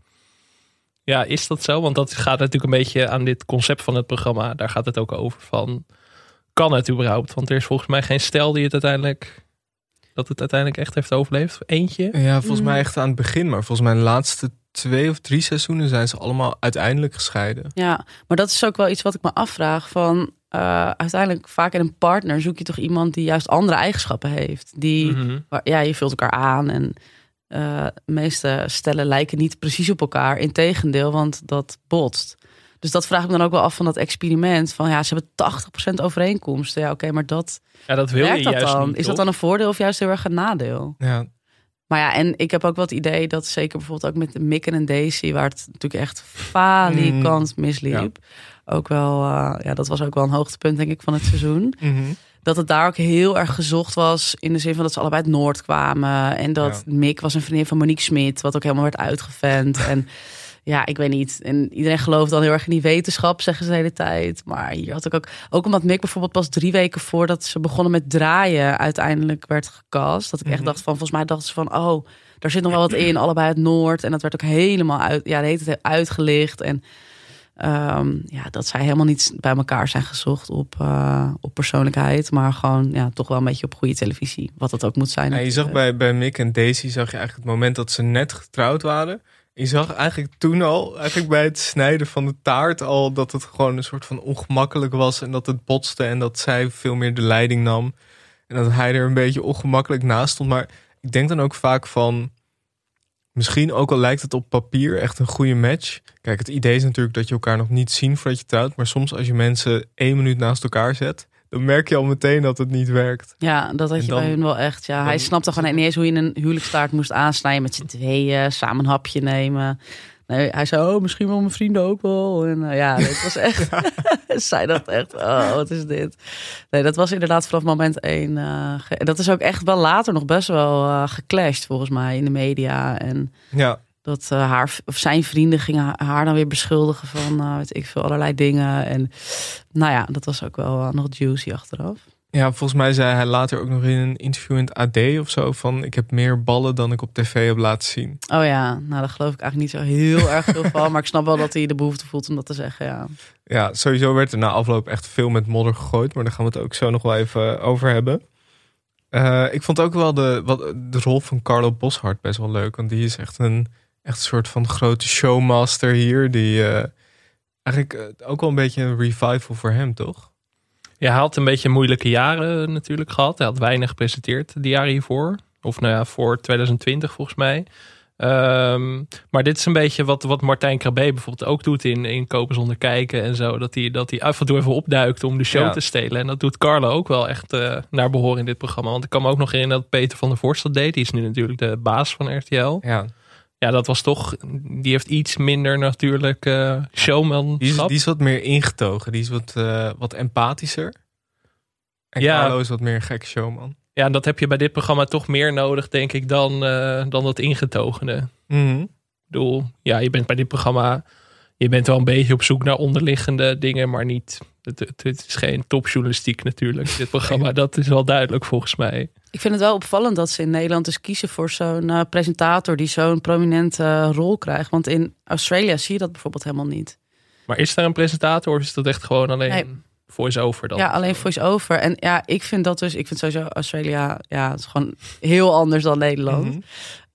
Speaker 2: ja, is dat zo? Want dat gaat natuurlijk een beetje aan dit concept van het programma. Daar gaat het ook over van, kan het überhaupt? Want er is volgens mij geen stel die het uiteindelijk, dat het uiteindelijk echt heeft overleefd. Eentje.
Speaker 1: Ja, volgens
Speaker 3: Mm.
Speaker 1: mij echt aan het begin. Maar volgens mij de laatste twee of drie seizoenen zijn ze allemaal uiteindelijk gescheiden.
Speaker 3: Ja, maar dat is ook wel iets wat ik me afvraag. Van eh, uiteindelijk vaak in een partner zoek je toch iemand die juist andere eigenschappen heeft. Die,
Speaker 2: Mhm.
Speaker 3: waar- ja, je vult elkaar aan en eh, de meeste stellen lijken niet precies op elkaar. Integendeel, want dat botst. Dus dat vraag ik me dan ook wel af van dat experiment. Van ja, ze hebben 80% overeenkomsten. Ja, oké, maar dat
Speaker 2: Ja, dat wil
Speaker 3: werkt
Speaker 2: je
Speaker 3: dat
Speaker 2: juist
Speaker 3: dan?
Speaker 2: niet,
Speaker 3: is dat dan een voordeel of juist heel erg een nadeel?
Speaker 1: Ja,
Speaker 3: Maar ja, en ik heb ook wel het idee dat zeker bijvoorbeeld ook met Mick en Daisy, waar het natuurlijk echt falikant misliep. Ook wel, eh, ja, dat was ook wel een hoogtepunt, denk ik, van het seizoen.
Speaker 1: Mhm.
Speaker 3: Dat het daar ook heel erg gezocht was. In de zin van dat ze allebei uit Noord kwamen. En dat Mick was een vriendin van Monique Smit, wat ook helemaal werd uitgevent. en ja, ik weet niet. En iedereen gelooft dan heel erg in die wetenschap, zeggen ze de hele tijd. Maar hier had ik ook, ook omdat Mick bijvoorbeeld pas drie weken voordat ze begonnen met draaien, uiteindelijk werd gecast. Dat ik echt
Speaker 1: Mhm.
Speaker 3: dacht van, volgens mij dachten ze van, oh, daar zit nog wel wat in, allebei uit Noord. En dat werd ook helemaal uit, ja, de hele tijd uitgelicht. En ehm, ja, dat zij helemaal niet bij elkaar zijn gezocht op, eh, op persoonlijkheid, maar gewoon ja, toch wel een beetje op goede televisie. Wat dat ook moet zijn.
Speaker 1: Ja, je zag bij, bij Mick en Daisy zag je eigenlijk het moment dat ze net getrouwd waren. Je zag eigenlijk toen al, eigenlijk bij het snijden van de taart al, dat het gewoon een soort van ongemakkelijk was. En dat het botste en dat zij veel meer de leiding nam. En dat hij er een beetje ongemakkelijk naast stond. Maar ik denk dan ook vaak van, misschien ook al lijkt het op papier echt een goede match. Kijk, het idee is natuurlijk dat je elkaar nog niet zien voordat je trouwt. Maar soms als je mensen één minuut naast elkaar zet, dan merk je al meteen dat het niet werkt.
Speaker 3: Ja, dat had je
Speaker 1: dan-
Speaker 3: bij hun wel echt. Ja, hij snapte gewoon niet eens hoe je een huwelijkstaart moest aansnijden met z'n tweeën, samen een hapje nemen. Nee, hij zei, oh, misschien wel mijn vrienden ook wel. En eh, ja, het was echt, zij dacht echt, oh, wat is dit? Nee, dat was inderdaad vanaf moment één. eh, ge- en dat is ook echt wel later nog best wel eh geclashed, volgens mij, in de media. En
Speaker 1: Ja,
Speaker 3: dat eh, haar, of zijn vrienden gingen haar- dan weer beschuldigen van, eh, weet ik veel, allerlei dingen. En nou ja, dat was ook wel eh, nog juicy achteraf.
Speaker 1: Ja, volgens mij zei hij later ook nog in een interview in het AD of zo van ik heb meer ballen dan ik op tv heb laten zien.
Speaker 3: Oh ja, nou daar geloof ik eigenlijk niet zo heel erg veel van. Maar ik snap wel dat hij de behoefte voelt om dat te zeggen, ja.
Speaker 1: Ja, sowieso werd er na afloop echt veel met modder gegooid, maar daar gaan we het ook zo nog wel even over hebben. Ik vond ook wel de, wat, de rol van Carlo Boshart best wel leuk, want die is echt een, echt een soort van grote showmaster hier, die eh, eigenlijk eh, ook wel een beetje een revival voor hem, toch?
Speaker 2: Ja, hij had een beetje moeilijke jaren natuurlijk gehad. Hij had weinig gepresenteerd de jaren hiervoor. Of nou ja, voor 2020 volgens mij. Ehm, maar dit is een beetje wat, wat Martijn Krabbe bijvoorbeeld ook doet in, in Kopen zonder kijken en zo. Dat hij, dat hij af en toe even opduikt om de show
Speaker 1: Ja.
Speaker 2: te stelen. En dat doet Carlo ook wel echt eh, naar behoren in dit programma. Want ik kan me ook nog herinneren dat Peter van der Vorst dat deed. Die is nu natuurlijk de baas van RTL.
Speaker 1: Ja,
Speaker 2: Ja, dat was toch... Die heeft iets minder natuurlijk eh showmanschap.
Speaker 1: die is, die is wat meer ingetogen, die is wat, eh, wat empathischer. En
Speaker 2: Ja.
Speaker 1: Carlo is wat meer een gek showman.
Speaker 2: Ja, en dat heb je bij dit programma toch meer nodig, denk ik, dan, eh, dan dat ingetogene.
Speaker 1: Mhm.
Speaker 2: Ik bedoel, ja, je bent bij dit programma, je bent wel een beetje op zoek naar onderliggende dingen, maar niet, het, het is geen topjournalistiek natuurlijk, dit programma. Dat is wel duidelijk volgens mij.
Speaker 3: Ik vind het wel opvallend dat ze in Nederland dus kiezen voor zo'n eh, presentator die zo'n prominente eh, rol krijgt. Want in Australië zie je dat bijvoorbeeld helemaal niet.
Speaker 2: Maar is er een presentator of is dat echt gewoon alleen
Speaker 3: Nee.
Speaker 2: voice-over dan?
Speaker 3: Ja, alleen voice-over. En ja, ik vind dat dus, ik vind sowieso Australia, ja, het is gewoon heel anders dan Nederland.
Speaker 1: Mhm.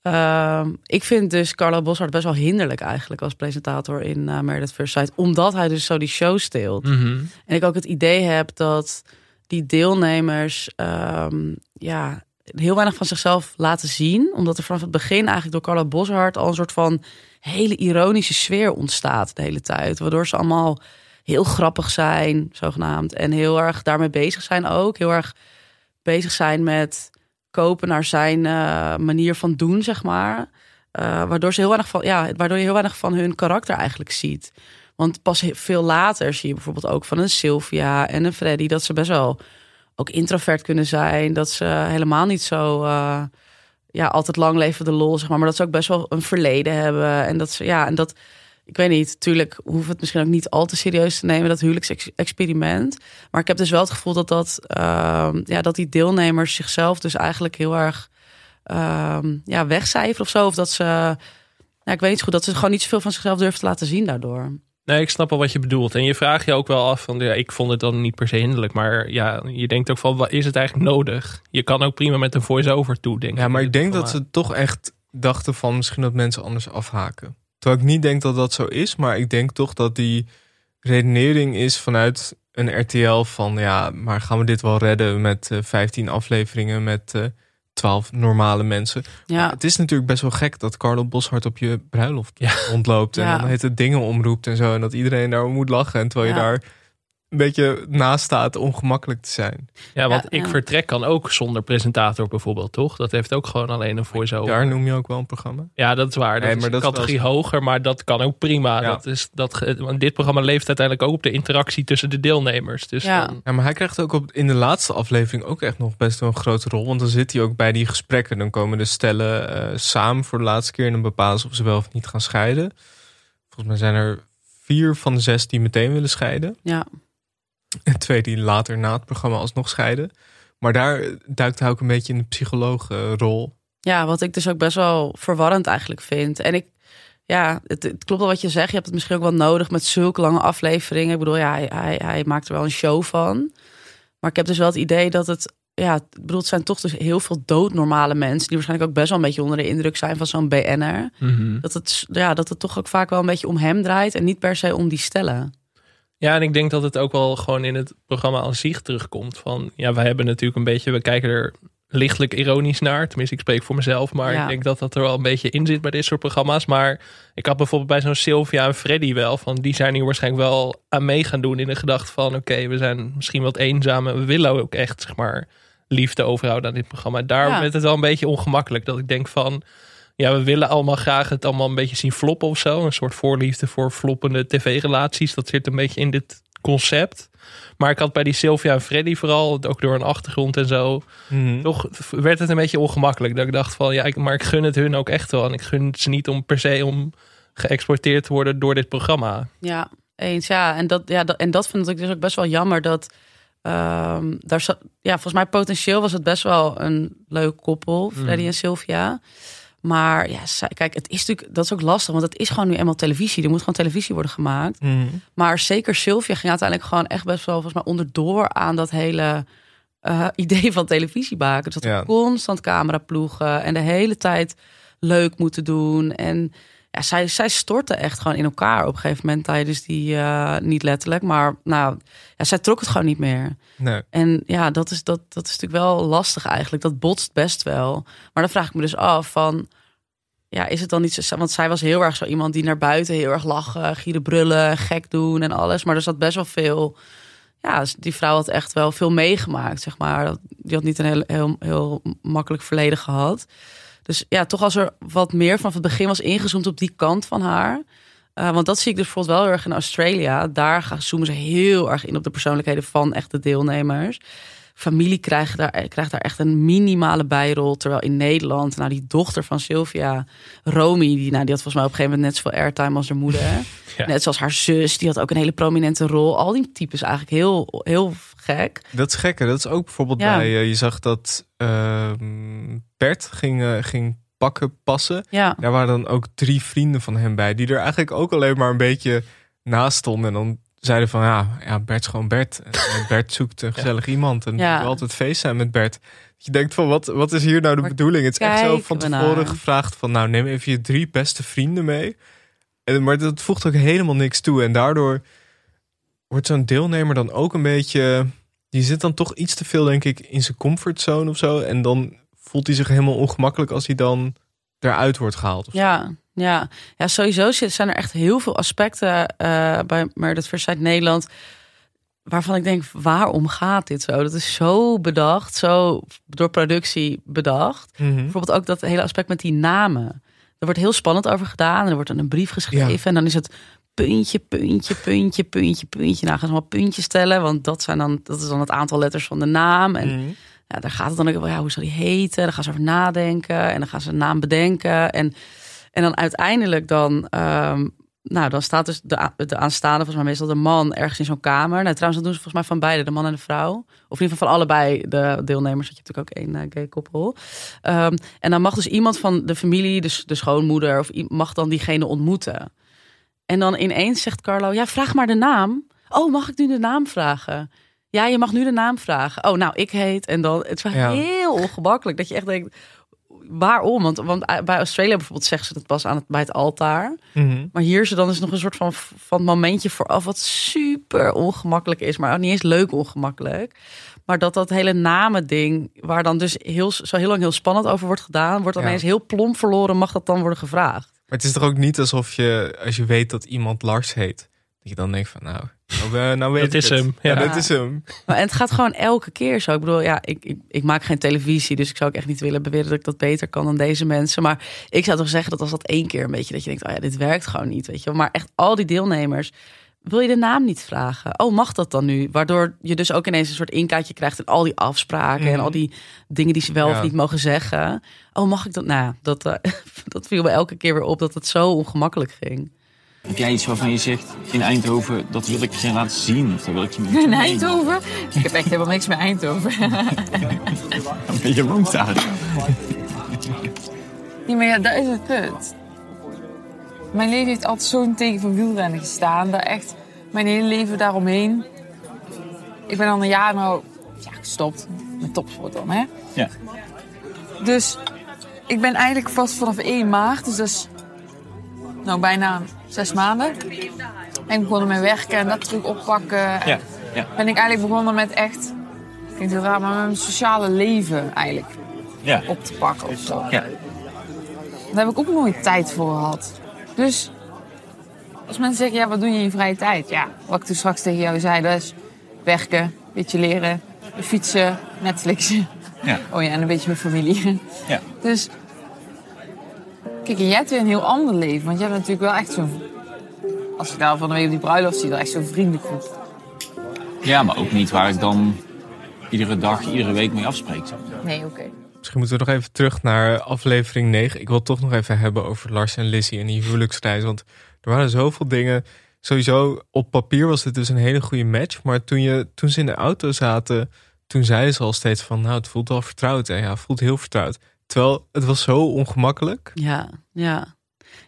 Speaker 3: Ehm, ik vind dus Carlo Boshart best wel hinderlijk eigenlijk als presentator in uh, Meredith First Sight. Omdat hij dus zo die show steelt.
Speaker 2: Mhm.
Speaker 3: En ik ook het idee heb dat die deelnemers ehm, ja, heel weinig van zichzelf laten zien. Omdat er vanaf het begin eigenlijk door Carlo Boshart al een soort van hele ironische sfeer ontstaat de hele tijd. Waardoor ze allemaal heel grappig zijn, zogenaamd. En heel erg daarmee bezig zijn ook. Heel erg bezig zijn met kopen naar zijn uh, manier van doen, zeg maar. Uh, waardoor, ze heel weinig van, ja, waardoor je heel weinig van hun karakter eigenlijk ziet. Want pas veel later zie je bijvoorbeeld ook van een Sylvia en een Freddy... dat ze best wel ook introvert kunnen zijn. Dat ze helemaal niet zo... Uh, ja, altijd lang leven de lol, zeg maar. Maar dat ze ook best wel een verleden hebben. En dat ze, ja, en dat ik weet niet, natuurlijk hoeft het misschien ook niet al te serieus te nemen, dat huwelijksexperiment. Maar ik heb dus wel het gevoel dat, dat, uh, ja, dat die deelnemers zichzelf dus eigenlijk heel erg uh, ja, wegcijferen of zo. Of dat ze, ja, ik weet niet goed, dat ze gewoon niet zoveel van zichzelf durven te laten zien daardoor.
Speaker 2: Nee, ik snap al wat je bedoelt. En je vraagt je ook wel af van, ja, ik vond het dan niet per se hinderlijk. Maar ja, je denkt ook van, wat is het eigenlijk nodig? Je kan ook prima met een voice-over toe, denk
Speaker 1: Ja, maar ik denk dat ze toch echt dachten van misschien dat mensen anders afhaken. Terwijl ik niet denk dat dat zo is, maar ik denk toch dat die redenering is vanuit een RTL van ja, maar gaan we dit wel redden met uh, 15 afleveringen met uh, 12 normale mensen.
Speaker 3: Ja.
Speaker 1: Maar het is natuurlijk best wel gek dat Carlo Boshart op je bruiloft
Speaker 2: Ja.
Speaker 1: rondloopt en
Speaker 3: Ja.
Speaker 1: dan heet het dingen omroept en zo en dat iedereen daar moet lachen en terwijl je daar een beetje naast staat ongemakkelijk te zijn.
Speaker 2: Ja, want
Speaker 3: Ja,
Speaker 2: ik
Speaker 3: ja.
Speaker 2: vertrek kan ook zonder presentator bijvoorbeeld, toch? Dat heeft ook gewoon alleen een voice-over.
Speaker 1: Daar noem je ook wel een programma.
Speaker 2: Ja, dat is waar. Dat
Speaker 1: Nee,
Speaker 2: is
Speaker 1: maar
Speaker 2: een
Speaker 1: dat is
Speaker 2: categorie
Speaker 1: wel
Speaker 2: hoger, maar dat kan ook prima.
Speaker 1: Ja.
Speaker 2: Dat is, dat, want dit programma leeft uiteindelijk ook op de interactie tussen de deelnemers. Dus
Speaker 3: Ja.
Speaker 2: dan-
Speaker 1: Ja, maar hij krijgt ook op, in de laatste aflevering ook echt nog best wel een grote rol. Want dan zit hij ook bij die gesprekken. Dan komen de stellen eh, samen voor de laatste keer. En dan bepalen ze of ze wel of niet gaan scheiden. Volgens mij zijn er vier van de zes die meteen willen scheiden.
Speaker 3: Ja,
Speaker 1: En twee die later na het programma alsnog scheiden. Maar daar duikt hij ook een beetje in de psychologenrol.
Speaker 3: ja, wat ik dus ook best wel verwarrend eigenlijk vind. En ik, ja, het, het klopt wel wat je zegt. Je hebt het misschien ook wel nodig met zulke lange afleveringen. Ik bedoel, ja, hij, hij, hij maakt er wel een show van. Maar ik heb dus wel het idee dat het, ja, ik bedoel, het zijn toch dus heel veel doodnormale mensen. Die waarschijnlijk ook best wel een beetje onder de indruk zijn van zo'n BN'er.
Speaker 2: Mhm.
Speaker 3: Dat het, ja, dat het toch ook vaak wel een beetje om hem draait en niet per se om die stellen.
Speaker 2: Ja, en ik denk dat het ook wel gewoon in het programma aan zich terugkomt. Van ja, wij hebben natuurlijk een beetje, we kijken er lichtelijk ironisch naar. Tenminste, ik spreek voor mezelf, maar
Speaker 3: Ja.
Speaker 2: ik denk dat dat er wel een beetje in zit bij dit soort programma's. Maar ik had bijvoorbeeld bij zo'n Sylvia en Freddy wel van, die zijn hier waarschijnlijk wel aan mee gaan doen in de gedachte van, oké, we zijn misschien wat eenzaam en we willen ook echt, zeg maar, liefde overhouden aan dit programma. Daar
Speaker 3: Ja.
Speaker 2: werd het wel een beetje ongemakkelijk dat ik denk van, ja, we willen allemaal graag het allemaal een beetje zien floppen of zo. Een soort voorliefde voor floppende tv-relaties. Dat zit een beetje in dit concept. Maar ik had bij die Sylvia en Freddy vooral, ook door een achtergrond en zo, toch werd het een beetje ongemakkelijk. Dat ik dacht van, ja, ik, maar ik gun het hun ook echt wel. En ik gun het ze niet om per se om geëxporteerd te worden door dit programma.
Speaker 3: Ja, eens. Ja, en dat, ja, dat, en dat vind ik dus ook best wel jammer dat. ehm, daar zat, ja, volgens mij potentieel was het best wel een leuk koppel, Freddy
Speaker 2: Mm.
Speaker 3: en Sylvia. Maar ja, kijk, het is natuurlijk, dat is ook lastig, want het is gewoon nu eenmaal televisie. Er moet gewoon televisie worden gemaakt. Maar zeker Sylvia ging uiteindelijk gewoon echt best wel volgens mij onderdoor aan dat hele eh, idee van televisie maken. Dus dat
Speaker 1: Ja.
Speaker 3: constant camera ploegen en de hele tijd leuk moeten doen. En ja, zij, zij stortte echt gewoon in elkaar op een gegeven moment tijdens die, eh, niet letterlijk, maar nou, ja, zij trok het gewoon niet meer.
Speaker 1: Nee.
Speaker 3: En ja, dat is, dat, dat is natuurlijk wel lastig eigenlijk. Dat botst best wel. Maar dan vraag ik me dus af van... Ja, is het dan niet zo... Want zij was heel erg zo iemand die naar buiten heel erg lachen, gieren brullen, gek doen en alles. Maar er zat best wel veel... Ja, die vrouw had echt wel veel meegemaakt, zeg maar. Die had niet een heel, heel, heel makkelijk verleden gehad. Dus ja, toch als er wat meer vanaf het begin was ingezoomd op die kant van haar... Uh, want dat zie ik dus bijvoorbeeld wel heel erg in Australië. Daar gaan, zoomen ze heel erg in op de persoonlijkheden van echte deelnemers. Familie krijgt daar, krijgt daar echt een minimale bijrol. Terwijl in Nederland, nou die dochter van Sylvia, Romy, die, nou, die had volgens mij op een gegeven moment net zoveel airtime als haar moeder.
Speaker 2: Ja.
Speaker 3: Net zoals haar zus, die had ook een hele prominente rol. Al die types eigenlijk heel, heel gek.
Speaker 1: Dat is gekker. Dat is ook bijvoorbeeld
Speaker 3: Ja.
Speaker 1: bij... eh, je zag dat ehm, Bert ging, eh, ging pakken passen.
Speaker 3: Ja,
Speaker 1: Daar waren dan ook drie vrienden van hem bij. Die er eigenlijk ook alleen maar een beetje naast stonden. En dan zeiden van ja, ja Bert is gewoon Bert. En Bert zoekt een gezellig iemand. En
Speaker 3: Ja.
Speaker 1: ja. wil altijd feest zijn met Bert. Je denkt van wat, wat is hier nou de bedoeling? Het is echt zo van tevoren
Speaker 3: naar?
Speaker 1: gevraagd van nou neem even je drie beste vrienden mee. En, maar dat voegt ook helemaal niks toe. En daardoor wordt zo'n deelnemer dan ook een beetje... Die zit dan toch iets te veel denk ik in zijn comfortzone of zo. En dan voelt hij zich helemaal ongemakkelijk als hij dan eruit wordt gehaald. Of zo.
Speaker 3: Ja, ja. sowieso zijn er echt heel veel aspecten eh, bij Meredith Versailles Nederland. Waarvan ik denk, waarom gaat dit zo? Dat is zo bedacht, zo door productie bedacht.
Speaker 1: Mhm.
Speaker 3: Bijvoorbeeld ook dat hele aspect met die namen. Er wordt heel spannend over gedaan. En er wordt dan een brief geschreven.
Speaker 1: Ja.
Speaker 3: En dan is het puntje, puntje, puntje, puntje, puntje. Nou, gaan ze allemaal puntjes stellen. Want dat, zijn dan, dat is dan het aantal letters van de naam. En
Speaker 1: Mhm.
Speaker 3: ja, daar gaat het dan ook wel, ja, hoe zal die heten? Daar gaan ze over nadenken en dan gaan ze een naam bedenken. En, en dan uiteindelijk dan, ehm, nou, dan staat dus de, de aanstaande, volgens mij meestal de man, ergens in zo'n kamer. Nou, trouwens, dat doen ze volgens mij van beide, de man en de vrouw. Of in ieder geval van allebei de deelnemers, want je hebt natuurlijk ook één eh, gay koppel. Ehm, en dan mag dus iemand van de familie, dus de schoonmoeder, of mag dan diegene ontmoeten. En dan ineens zegt Carlo, ja, vraag maar de naam. Oh, mag ik nu de naam vragen? Ja, je mag nu de naam vragen. Oh, nou, ik heet. En dan, het is wel
Speaker 1: Ja.
Speaker 3: heel ongemakkelijk. Dat je echt denkt, waarom? Want, want bij Australië bijvoorbeeld zeggen ze het pas aan het, bij het altaar.
Speaker 1: Mhm.
Speaker 3: Maar hier is er dan dus nog een soort van, van momentje vooraf... wat super ongemakkelijk is. Maar niet eens leuk ongemakkelijk. Maar dat dat hele namen-ding... waar dan dus heel, zo heel lang heel spannend over wordt gedaan... wordt dan
Speaker 1: Ja.
Speaker 3: ineens heel plomp verloren... mag dat dan worden gevraagd.
Speaker 1: Maar het is toch ook niet alsof je, als je weet dat iemand Lars heet, dat je dan denkt van nou, nou, nou weet
Speaker 2: Dat
Speaker 1: ik
Speaker 2: is
Speaker 1: het.
Speaker 2: hem,
Speaker 1: Ja,
Speaker 2: ja.
Speaker 1: dat is hem.
Speaker 3: Maar en het gaat gewoon elke keer zo. Ik bedoel, ja, ik, ik, ik maak geen televisie, dus ik zou ook echt niet willen beweren dat ik dat beter kan dan deze mensen. Maar ik zou toch zeggen dat als dat één keer een beetje dat je denkt, oh ja, dit werkt gewoon niet, weet je. wel. Maar echt al die deelnemers, wil je de naam niet vragen? Oh, mag dat dan nu? Waardoor je dus ook ineens een soort inkijkje krijgt in al die afspraken en
Speaker 1: Mhm.
Speaker 3: al die dingen die ze wel
Speaker 1: Ja.
Speaker 3: of niet mogen zeggen. Oh, mag ik dat? Nou, dat, eh, dat viel me elke keer weer op dat het zo ongemakkelijk ging.
Speaker 7: Heb jij iets waarvan je zegt in Eindhoven, dat wil ik je laten zien? Of dat wil ik je
Speaker 8: In Eindhoven? Ik heb echt helemaal niks met Eindhoven.
Speaker 7: Je woont daar.
Speaker 8: Nee, maar ja, dat is het punt. Mijn leven heeft altijd zo'n teken van wielrennen gestaan. Dat echt mijn hele leven daaromheen. Ik ben al een jaar nou ja, gestopt met topsport dan, hè?
Speaker 7: Ja.
Speaker 8: Dus ik ben eigenlijk vast vanaf 1 maart, dus dat is nou bijna zes maanden. Ben ik begonnen met werken en dat terug oppakken.
Speaker 7: Ja, ja.
Speaker 8: Ben ik eigenlijk begonnen met echt, klinkt heel raar, maar met mijn sociale leven eigenlijk
Speaker 7: Ja.
Speaker 8: op te pakken of zo.
Speaker 7: Ja.
Speaker 8: Daar heb ik ook nooit tijd voor gehad. Dus als mensen zeggen, ja, wat doe je in je vrije tijd? Ja, wat ik toen straks tegen jou zei, dat is werken, beetje leren, fietsen, Netflixen.
Speaker 7: Ja.
Speaker 8: Oh ja, en een beetje met familie.
Speaker 7: Ja.
Speaker 8: Dus, kijk, en jij hebt weer een heel ander leven. Want je hebt natuurlijk wel echt zo'n, als ik daar van de week op die bruiloft zie, dan echt zo'n vriendengroep.
Speaker 7: ja, maar ook niet waar ik dan iedere dag, iedere week mee afspreek.
Speaker 8: Nee, oké.
Speaker 1: Misschien moeten we nog even terug naar aflevering 9. Ik wil het toch nog even hebben over Lars en Lizzie en die huwelijksreis. Want er waren zoveel dingen. Sowieso, op papier was het dus een hele goede match. Maar toen, je, toen ze in de auto zaten, toen zeiden ze al steeds van... nou, het voelt wel vertrouwd. En ja, het voelt heel vertrouwd. Terwijl het was zo ongemakkelijk.
Speaker 3: Ja, ja.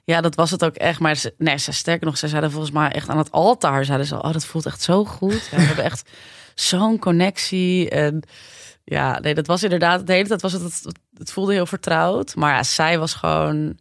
Speaker 3: Ja, dat was het ook echt. Maar ze, nee, ze, sterker nog, ze zeiden volgens mij echt aan het altaar. Zeiden ze, oh, dat voelt echt zo goed. Ja, we hebben echt zo'n connectie. En ja, nee, dat was inderdaad, de hele tijd was het, het, het voelde heel vertrouwd. Maar ja, zij was gewoon,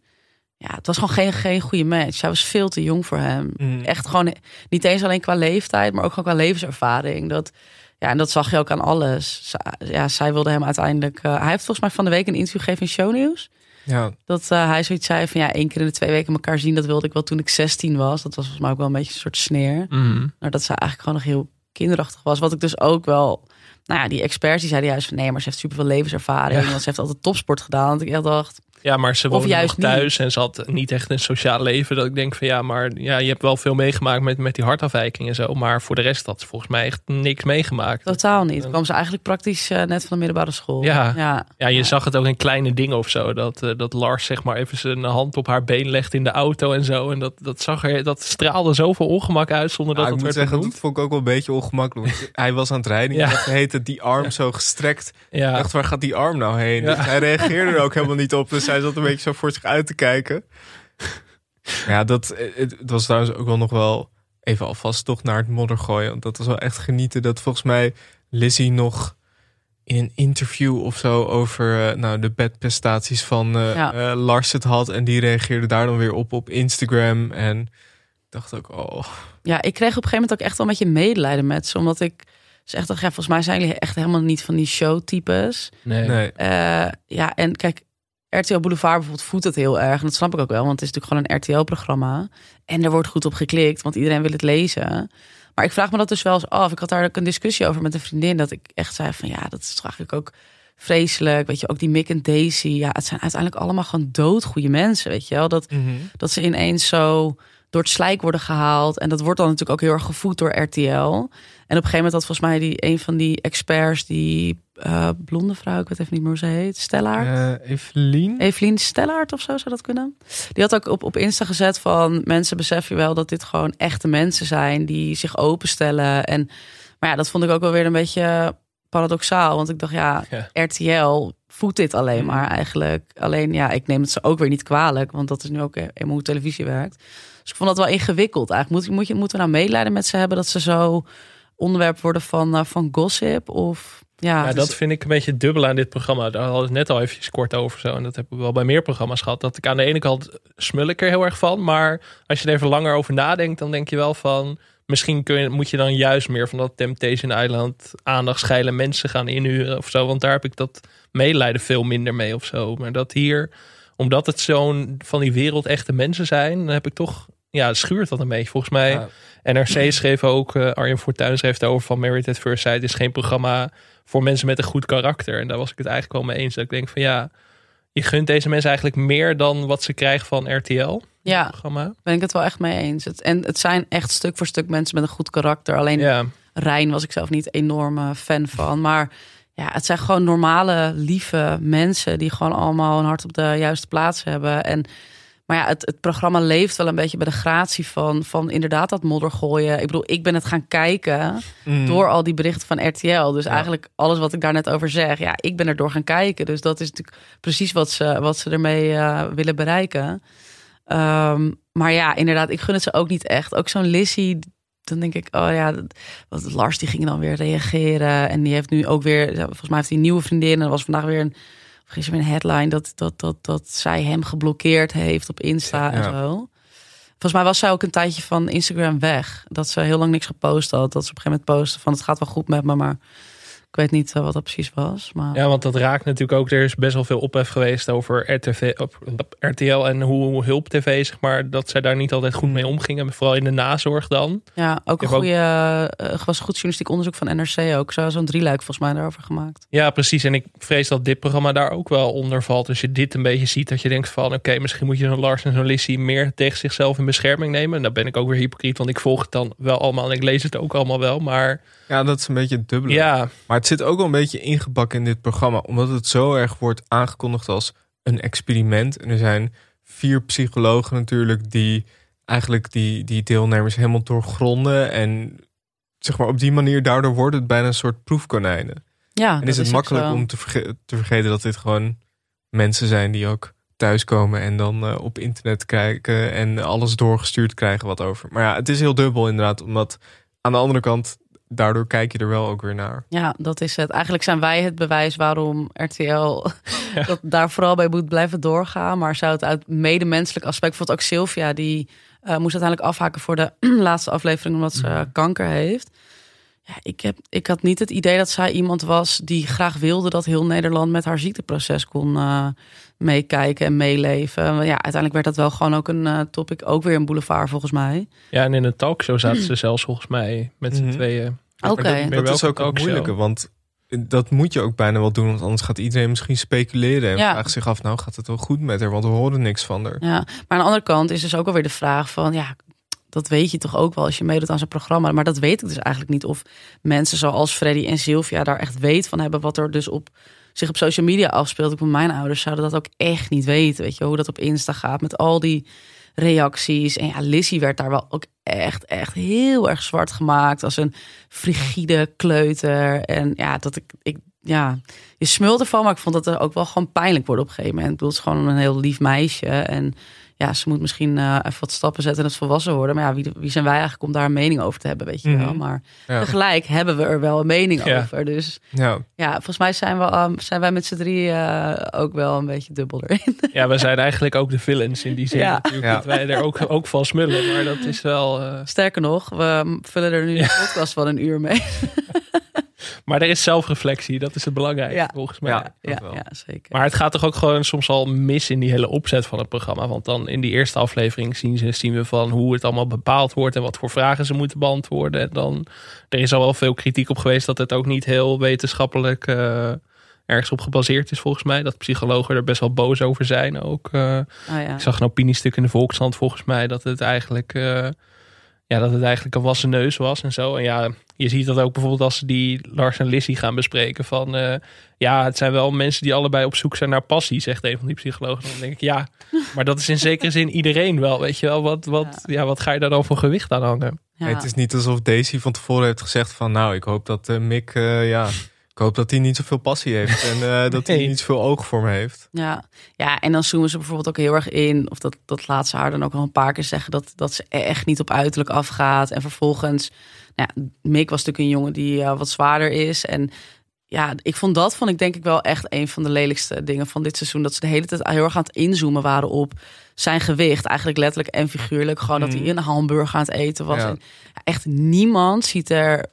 Speaker 3: ja, het was gewoon geen, geen goede match. Zij was veel te jong voor hem.
Speaker 1: Mm.
Speaker 3: Echt gewoon, niet eens alleen qua leeftijd, maar ook gewoon qua levenservaring. Dat, ja, en dat zag je ook aan alles. Zij- Ja, zij wilde hem uiteindelijk, eh, hij heeft volgens mij van de week een interview gegeven in Shownieuws.
Speaker 1: Ja,
Speaker 3: Dat eh, hij zoiets zei van ja, één keer in de twee weken elkaar zien, dat wilde ik wel toen ik 16 was. Dat was volgens mij ook wel een beetje een soort sneer.
Speaker 2: Mhm.
Speaker 3: Maar dat ze eigenlijk gewoon nog heel kinderachtig was. Wat ik dus ook wel. Nou ja, die experts die zeiden juist van nee, maar ze heeft superveel levenservaring.
Speaker 2: Ja.
Speaker 3: Want ze heeft altijd topsport gedaan. Dat ik echt dacht,
Speaker 2: Ja, maar ze woonde nog thuis en ze had niet echt een sociaal leven. Dat ik denk van ja, maar ja, je hebt wel veel meegemaakt met, met die hartafwijking en zo. Maar voor de rest had ze volgens mij echt niks meegemaakt.
Speaker 3: totaal niet. Toen kwam ze eigenlijk praktisch eh, net van de middelbare school.
Speaker 2: Ja.
Speaker 3: ja.
Speaker 2: Ja, je zag het ook in kleine dingen of zo. Dat, eh, dat Lars zeg maar even zijn hand op haar been legt in de auto en zo. En dat, dat, zag er, dat straalde zoveel ongemak uit zonder dat
Speaker 1: ik
Speaker 2: het
Speaker 1: moet
Speaker 2: werd
Speaker 1: zeggen, dat vond ik ook wel een beetje ongemakkelijk. Hij was aan het rijden.
Speaker 2: Ja.
Speaker 1: Ja. heet het die arm zo gestrekt. Ik
Speaker 2: Ja,
Speaker 1: dacht, waar gaat die arm nou heen?
Speaker 2: Ja.
Speaker 1: Dus hij reageerde er ook helemaal niet op. Dus hij zat een beetje zo voor zich uit te kijken. Ja, dat, het, het was trouwens ook wel nog wel even alvast toch naar het modder gooien. Want dat was wel echt genieten. Dat volgens mij Lizzie nog in een interview of zo over uh, nou, de bedprestaties van uh, ja. uh, Lars het had. En die reageerde daar dan weer op op Instagram. En ik dacht ook, oh.
Speaker 3: Ja, ik kreeg op een gegeven moment ook echt wel een beetje medelijden met ze. Omdat ik zeg toch, ja, volgens mij zijn jullie echt helemaal niet van die showtypes.
Speaker 2: Nee.
Speaker 1: nee.
Speaker 3: ja, en kijk, RTL Boulevard bijvoorbeeld voedt het heel erg. En dat snap ik ook wel, want het is natuurlijk gewoon een RTL-programma. En er wordt goed op geklikt, want iedereen wil het lezen. Maar ik vraag me dat dus wel eens af. Ik had daar ook een discussie over met een vriendin. Dat ik echt zei van ja, dat is toch eigenlijk ook vreselijk. Weet je, ook die Mick en Daisy. Ja, het zijn uiteindelijk allemaal gewoon doodgoede mensen. Weet je wel, dat,
Speaker 1: Mhm.
Speaker 3: dat ze ineens zo door het slijk worden gehaald. En dat wordt dan natuurlijk ook heel erg gevoed door RTL. En op een gegeven moment had volgens mij die een van die experts, die uh, blonde vrouw, ik weet even niet meer hoe ze heet, Stellaert.
Speaker 1: Uh, Evelien?
Speaker 3: Evelien Stellaert of zo zou dat kunnen. Die had ook op, op Insta gezet van mensen beseffen wel dat dit gewoon echte mensen zijn die zich openstellen. En, maar ja, dat vond ik ook wel weer een beetje paradoxaal. Want ik dacht, ja,
Speaker 2: Ja.
Speaker 3: RTL voedt dit alleen maar eigenlijk. Alleen ja, ik neem het ze ook weer niet kwalijk, want dat is nu ook eenmaal hoe televisie werkt. Dus ik vond dat wel ingewikkeld eigenlijk. Moet, moet je, moeten we nou medelijden met ze hebben dat ze zo onderwerp worden van, uh, van gossip? Of ja,
Speaker 2: Ja, dat vind ik een beetje dubbel aan dit programma. Daar hadden we het net al eventjes kort over zo. En dat hebben we wel bij meer programma's gehad. Dat ik aan de ene kant smul ik er heel erg van. Maar als je er even langer over nadenkt, dan denk je wel van... Misschien kun je, moet je dan juist meer van dat Temptation Island aandacht scheilen mensen gaan inhuren of zo. Want daar heb ik dat medelijden veel minder mee of zo. Maar dat hier, omdat het zo'n van die wereld echte mensen zijn, dan heb ik toch, ja, schuurt dat een beetje. Volgens mij,
Speaker 1: Ja.
Speaker 2: NRC schreef ook, uh, Arjen Fortuyn schreef daarover van Married at First Sight is geen programma voor mensen met een goed karakter. En daar was ik het eigenlijk wel mee eens. Dat ik denk van ja, je gunt deze mensen eigenlijk meer dan wat ze krijgen van RTL.
Speaker 3: ja,
Speaker 2: Programma.
Speaker 3: ben ik het wel echt mee eens. Het, en het zijn echt stuk voor stuk mensen met een goed karakter. Alleen
Speaker 2: Ja,
Speaker 3: Rijn was ik zelf niet enorme fan van. Maar ja, het zijn gewoon normale, lieve mensen die gewoon allemaal een hart op de juiste plaats hebben. En maar ja, het, het programma leeft wel een beetje bij de gratie van, van inderdaad dat modder gooien. Ik bedoel, ik ben het gaan kijken
Speaker 1: Mm.
Speaker 3: door al die berichten van RTL. Dus eigenlijk alles wat ik daar net over zeg, ja, ik ben er door gaan kijken. Dus dat is natuurlijk precies wat ze, wat ze ermee eh, willen bereiken. Ehm, maar ja, inderdaad, ik gun het ze ook niet echt. Ook zo'n Lizzie, dan denk ik, oh ja, wat Lars die ging dan weer reageren. En die heeft nu ook weer, volgens mij heeft hij een nieuwe vriendin. En was vandaag weer een, gisteren weer een headline dat, dat, dat, dat zij hem geblokkeerd heeft op Insta en zo. Volgens mij was zij ook een tijdje van Instagram weg. Dat ze heel lang niks gepost had. Dat ze op een gegeven moment postte van het gaat wel goed met me, maar weet niet eh, wat dat precies was. Maar
Speaker 2: ja, want dat raakt natuurlijk ook. Er is best wel veel ophef geweest over RTV, op, op RTL en hoe hulp TV, zeg maar, dat zij daar niet altijd goed mee omgingen. Vooral in de nazorg dan.
Speaker 3: ja, ook een
Speaker 2: ook-
Speaker 3: goede, eh, was een goed journalistiek onderzoek van NRC ook. Zo zo'n drieluik volgens mij daarover gemaakt.
Speaker 2: Ja, precies. En ik vrees dat dit programma daar ook wel onder valt. Als je dit een beetje ziet, dat je denkt van... oké, misschien moet je zo'n Lars en zo'n Lissy meer tegen zichzelf in bescherming nemen. En dan ben ik ook weer hypocriet, want ik volg het dan wel allemaal... en ik lees het ook allemaal wel, maar
Speaker 1: Ja, dat is een beetje het dubbele.
Speaker 2: ja...
Speaker 1: Maar het zit ook wel een beetje ingebakken in dit programma, omdat het zo erg wordt aangekondigd als een experiment. En er zijn vier psychologen natuurlijk die eigenlijk die, die deelnemers helemaal doorgronden. En zeg maar op die manier, daardoor wordt het bijna een soort proefkonijnen.
Speaker 3: Ja,
Speaker 1: En is het makkelijk om te, verge- te vergeten dat dit gewoon mensen zijn die ook thuiskomen en dan eh, op internet kijken en alles doorgestuurd krijgen wat over. Maar ja, het is heel dubbel inderdaad, omdat aan de andere kant, daardoor kijk je er wel ook weer naar.
Speaker 3: Ja, dat is het. Eigenlijk zijn wij het bewijs waarom RTL dat daar vooral bij moet blijven doorgaan. Maar zou het uit medemenselijk aspect, bijvoorbeeld ook Sylvia, die eh, moest uiteindelijk afhaken voor de laatste aflevering omdat ze
Speaker 1: Mhm.
Speaker 3: kanker heeft. Ja, ik, heb, ik had niet het idee dat zij iemand was die graag wilde dat heel Nederland met haar ziekteproces kon eh, meekijken en meeleven. Maar Ja, uiteindelijk werd dat wel gewoon ook een eh, topic, ook weer een boulevard volgens mij.
Speaker 2: Ja, en in een talkshow zaten ze zelfs volgens mij met z'n
Speaker 1: Mhm.
Speaker 2: tweeën.
Speaker 3: Oké.
Speaker 1: Maar
Speaker 2: Ben
Speaker 1: dat, dat is ook het moeilijke, want dat moet je ook bijna wel doen, want anders gaat iedereen misschien speculeren en
Speaker 3: Ja.
Speaker 1: vraagt zich af, nou gaat het wel goed met haar, want we horen niks van haar.
Speaker 3: Ja, maar aan de andere kant is dus ook alweer de vraag van ja, dat weet je toch ook wel als je meedoet aan zo'n programma. Maar dat weet ik dus eigenlijk niet of mensen zoals Freddy en Sylvia daar echt weet van hebben wat er dus op zich op social media afspeelt. Ik mijn ouders zouden dat ook echt niet weten. Weet je hoe dat op Insta gaat met al die reacties. En ja, Lizzie werd daar wel ook echt, echt heel erg zwart gemaakt als een frigide kleuter. En ja, dat ik, ik ja, je smult ervan, maar ik vond dat er ook wel gewoon pijnlijk wordt op een gegeven moment. Ik bedoel, het is gewoon een heel lief meisje en ja, ze moet misschien uh, even wat stappen zetten en het volwassen worden. Maar ja, wie, wie zijn wij eigenlijk om daar een mening over te hebben, weet je wel.
Speaker 1: Mhm.
Speaker 3: Maar
Speaker 1: Ja.
Speaker 3: tegelijk hebben we er wel een mening
Speaker 2: Ja.
Speaker 3: over. Dus
Speaker 1: Ja.
Speaker 3: ja, volgens mij zijn, we, um, zijn wij met z'n drie eh, ook wel een beetje dubbel erin.
Speaker 2: Ja, we zijn eigenlijk ook de villains in die zin.
Speaker 3: Ja.
Speaker 2: Natuurlijk,
Speaker 1: Ja.
Speaker 2: Dat wij er ook, ook van smullen. Maar dat is wel... eh,
Speaker 3: Sterker nog, we vullen er nu een podcast van een uur mee.
Speaker 2: Maar er is zelfreflectie. Dat is het belangrijkste
Speaker 3: Ja.
Speaker 2: volgens mij.
Speaker 1: Ja.
Speaker 3: Ja, ja, zeker.
Speaker 2: Maar het gaat toch ook gewoon soms al mis in die hele opzet van het programma. Want dan in die eerste aflevering zien, ze, zien we van hoe het allemaal bepaald wordt en wat voor vragen ze moeten beantwoorden. En dan, er is al wel veel kritiek op geweest dat het ook niet heel wetenschappelijk eh, ergens op gebaseerd is volgens mij. Dat psychologen er best wel boos over zijn ook. eh.
Speaker 3: Oh, ja.
Speaker 2: Ik zag een opiniestuk in de Volkskrant volgens mij dat het eigenlijk, eh, ja, dat het eigenlijk een wassen neus was en zo. En ja, je ziet dat ook bijvoorbeeld als ze die Lars en Lissy gaan bespreken van, eh, ja, het zijn wel mensen die allebei op zoek zijn naar passie, zegt een van die psychologen. Dan denk ik, ja, maar dat is in zekere zin iedereen wel, weet je wel. Wat, wat, ja. wat ga je daar dan voor gewicht aan hangen?
Speaker 3: Ja.
Speaker 1: Nee, het is niet alsof Daisy van tevoren heeft gezegd van... nou, ik hoop dat eh, Mick, eh, ja... Ik hoop dat hij niet zoveel passie heeft en eh, dat hij niet zoveel oog voor me heeft.
Speaker 3: Ja. ja, en dan zoomen ze bijvoorbeeld ook heel erg in. Of dat, dat laat ze haar dan ook al een paar keer zeggen. Dat, dat ze echt niet op uiterlijk afgaat. En vervolgens, ja, Mick was natuurlijk een jongen die eh, wat zwaarder is. En ja, ik vond dat vond ik denk ik wel echt een van de lelijkste dingen van dit seizoen. Dat ze de hele tijd heel erg aan het inzoomen waren op zijn gewicht. Eigenlijk letterlijk en figuurlijk. Gewoon dat hij een hamburger aan het eten was.
Speaker 1: Ja.
Speaker 3: En echt niemand ziet er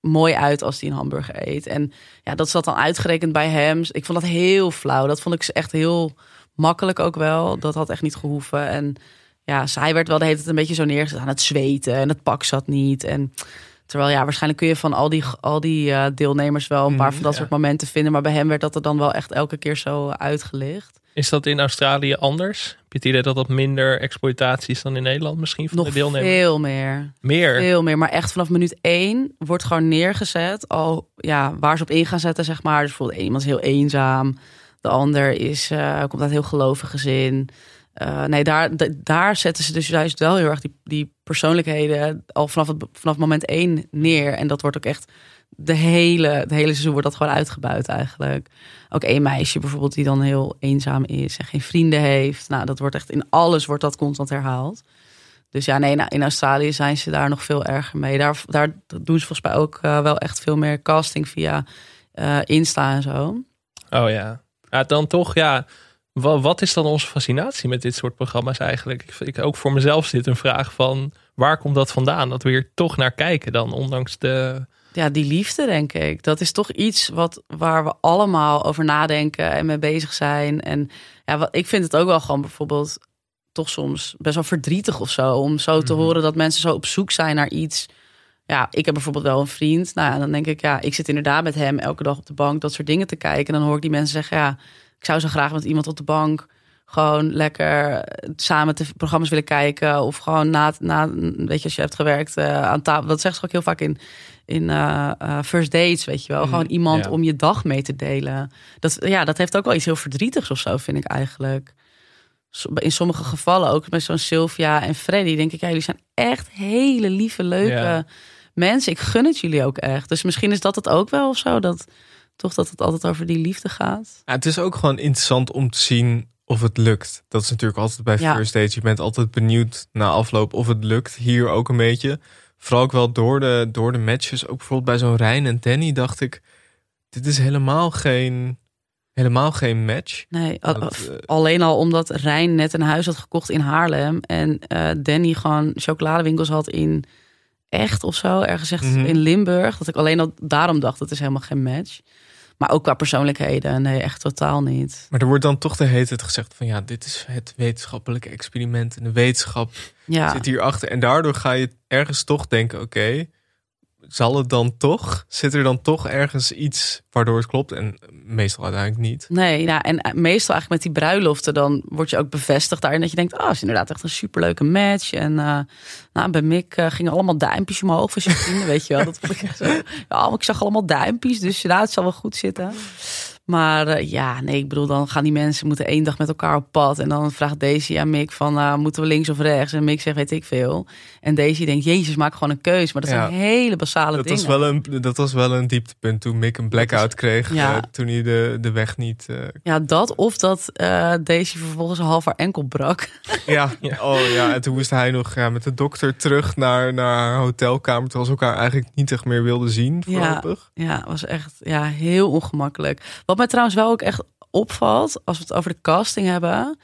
Speaker 3: mooi uit als hij een hamburger eet. En ja, dat zat dan uitgerekend bij hem. Ik vond dat heel flauw. Dat vond ik echt heel makkelijk ook wel. Dat had echt niet gehoeven. En ja, zij werd wel de hele tijd een beetje zo neergezet aan het zweten. En het pak zat niet. En terwijl ja, waarschijnlijk kun je van al die, al die eh, deelnemers wel een paar van dat
Speaker 2: ja.
Speaker 3: soort momenten vinden. Maar bij hem werd dat er dan wel echt elke keer zo uitgelicht.
Speaker 2: Is dat in Australië anders? Heb je het idee dat dat minder exploitatie is dan in Nederland misschien van
Speaker 3: Nog
Speaker 2: de deelnemers?
Speaker 3: veel meer.
Speaker 2: Meer?
Speaker 3: Veel meer, maar echt vanaf minuut één wordt gewoon neergezet. Al ja, waar ze op in gaan zetten, zeg maar. Dus bijvoorbeeld iemand is heel eenzaam. De ander is, eh, komt uit een heel gelovig gezin. Eh, nee, daar, daar zetten ze dus juist wel heel erg die, die persoonlijkheden al vanaf, het, vanaf moment één neer. En dat wordt ook echt de hele, het hele seizoen wordt dat gewoon uitgebuit eigenlijk. Ook één meisje bijvoorbeeld die dan heel eenzaam is en geen vrienden heeft. Nou, dat wordt echt in alles wordt dat constant herhaald. Dus ja, nee, in Australië zijn ze daar nog veel erger mee. Daar, daar doen ze volgens mij ook eh, wel echt veel meer casting via eh, Insta en zo.
Speaker 2: Oh ja. ja. Dan toch, ja. Wat, wat is dan onze fascinatie met dit soort programma's eigenlijk? Ik, ik, ook voor mezelf zit een vraag van... waar komt dat vandaan? Dat we hier toch naar kijken dan, ondanks de...
Speaker 3: Ja, die liefde, denk ik. Dat is toch iets wat, waar we allemaal over nadenken en mee bezig zijn. En ja, wat, ik vind het ook wel gewoon bijvoorbeeld toch soms best wel verdrietig of zo. Om zo te horen dat mensen zo op zoek zijn naar iets. Ja, ik heb bijvoorbeeld wel een vriend. Nou ja, dan denk ik, ja, ik zit inderdaad met hem elke dag op de bank dat soort dingen te kijken. En dan hoor ik die mensen zeggen, ja, ik zou zo graag met iemand op de bank gewoon lekker samen te programma's willen kijken. Of gewoon na, na weet je, als je hebt gewerkt eh, aan tafel. Dat zegt ze ook heel vaak in, in eh, eh, first dates, weet je wel. Gewoon iemand
Speaker 2: ja.
Speaker 3: om je dag mee te delen. Dat, ja, dat heeft ook wel iets heel verdrietigs of zo, vind ik eigenlijk. In sommige gevallen, ook met zo'n Sylvia en Freddy, denk ik, ja, jullie zijn echt hele lieve, leuke
Speaker 2: Ja.
Speaker 3: mensen. Ik gun het jullie ook echt. Dus misschien is dat het ook wel of zo, dat toch dat het altijd over die liefde gaat.
Speaker 1: Ja, het is ook gewoon interessant om te zien of het lukt. Dat is natuurlijk altijd bij
Speaker 3: Ja.
Speaker 1: first dates. Je bent altijd benieuwd na afloop of het lukt. Hier ook een beetje. Vooral ook wel door de, door de matches. Ook bijvoorbeeld bij zo'n Rijn en Danny dacht ik... Dit is helemaal geen, helemaal geen match.
Speaker 3: Nee,
Speaker 1: Dat, eh,
Speaker 3: alleen al omdat Rijn net een huis had gekocht in Haarlem en eh, Danny gewoon chocoladewinkels had in echt of zo, ergens echt
Speaker 1: Mhm.
Speaker 3: in Limburg. Dat ik alleen al daarom dacht, dat is helemaal geen match. Maar ook qua persoonlijkheden, nee, echt totaal niet.
Speaker 1: Maar er wordt dan toch de hele tijd gezegd van... ja, dit is het wetenschappelijke experiment. En de wetenschap
Speaker 3: Ja,
Speaker 1: zit hierachter. En daardoor ga je ergens toch denken... oké, zal het dan toch? Zit er dan toch ergens iets waardoor het klopt? En meestal uiteindelijk niet.
Speaker 3: nee, ja, en eh, meestal eigenlijk met die bruiloften, dan word je ook bevestigd daarin dat je denkt, het is inderdaad echt een superleuke match. En eh, nou, bij Mick eh, gingen allemaal duimpjes omhoog van zijn vrienden, weet je wel. Dat vond ik zo. Ja, ik zag allemaal duimpjes, dus ja, het zal wel goed zitten. Maar eh, ja, nee, ik bedoel, dan gaan die mensen moeten één dag met elkaar op pad. En dan vraagt Daisy aan Mick van, uh, moeten we links of rechts? En Mick zegt, weet ik veel. En Daisy denkt, jezus, maak gewoon een keus. Maar dat
Speaker 1: Ja.
Speaker 3: zijn hele basale
Speaker 1: Dat
Speaker 3: dingen.
Speaker 1: was, wel een, dat was wel een dieptepunt toen Mick een blackout kreeg.
Speaker 3: ja.
Speaker 1: eh, toen hij de, de weg niet... eh,
Speaker 3: Ja, dat of dat eh Daisy vervolgens een half haar enkel brak.
Speaker 1: ja. Oh ja, en toen moest hij nog ja, met de dokter terug naar, naar haar hotelkamer. Terwijl ze elkaar eigenlijk niet echt meer wilden zien
Speaker 3: Ja,
Speaker 1: voorlopig.
Speaker 3: ja, was echt ja, heel ongemakkelijk. Wat mij trouwens wel ook echt opvalt, als we het over de casting hebben,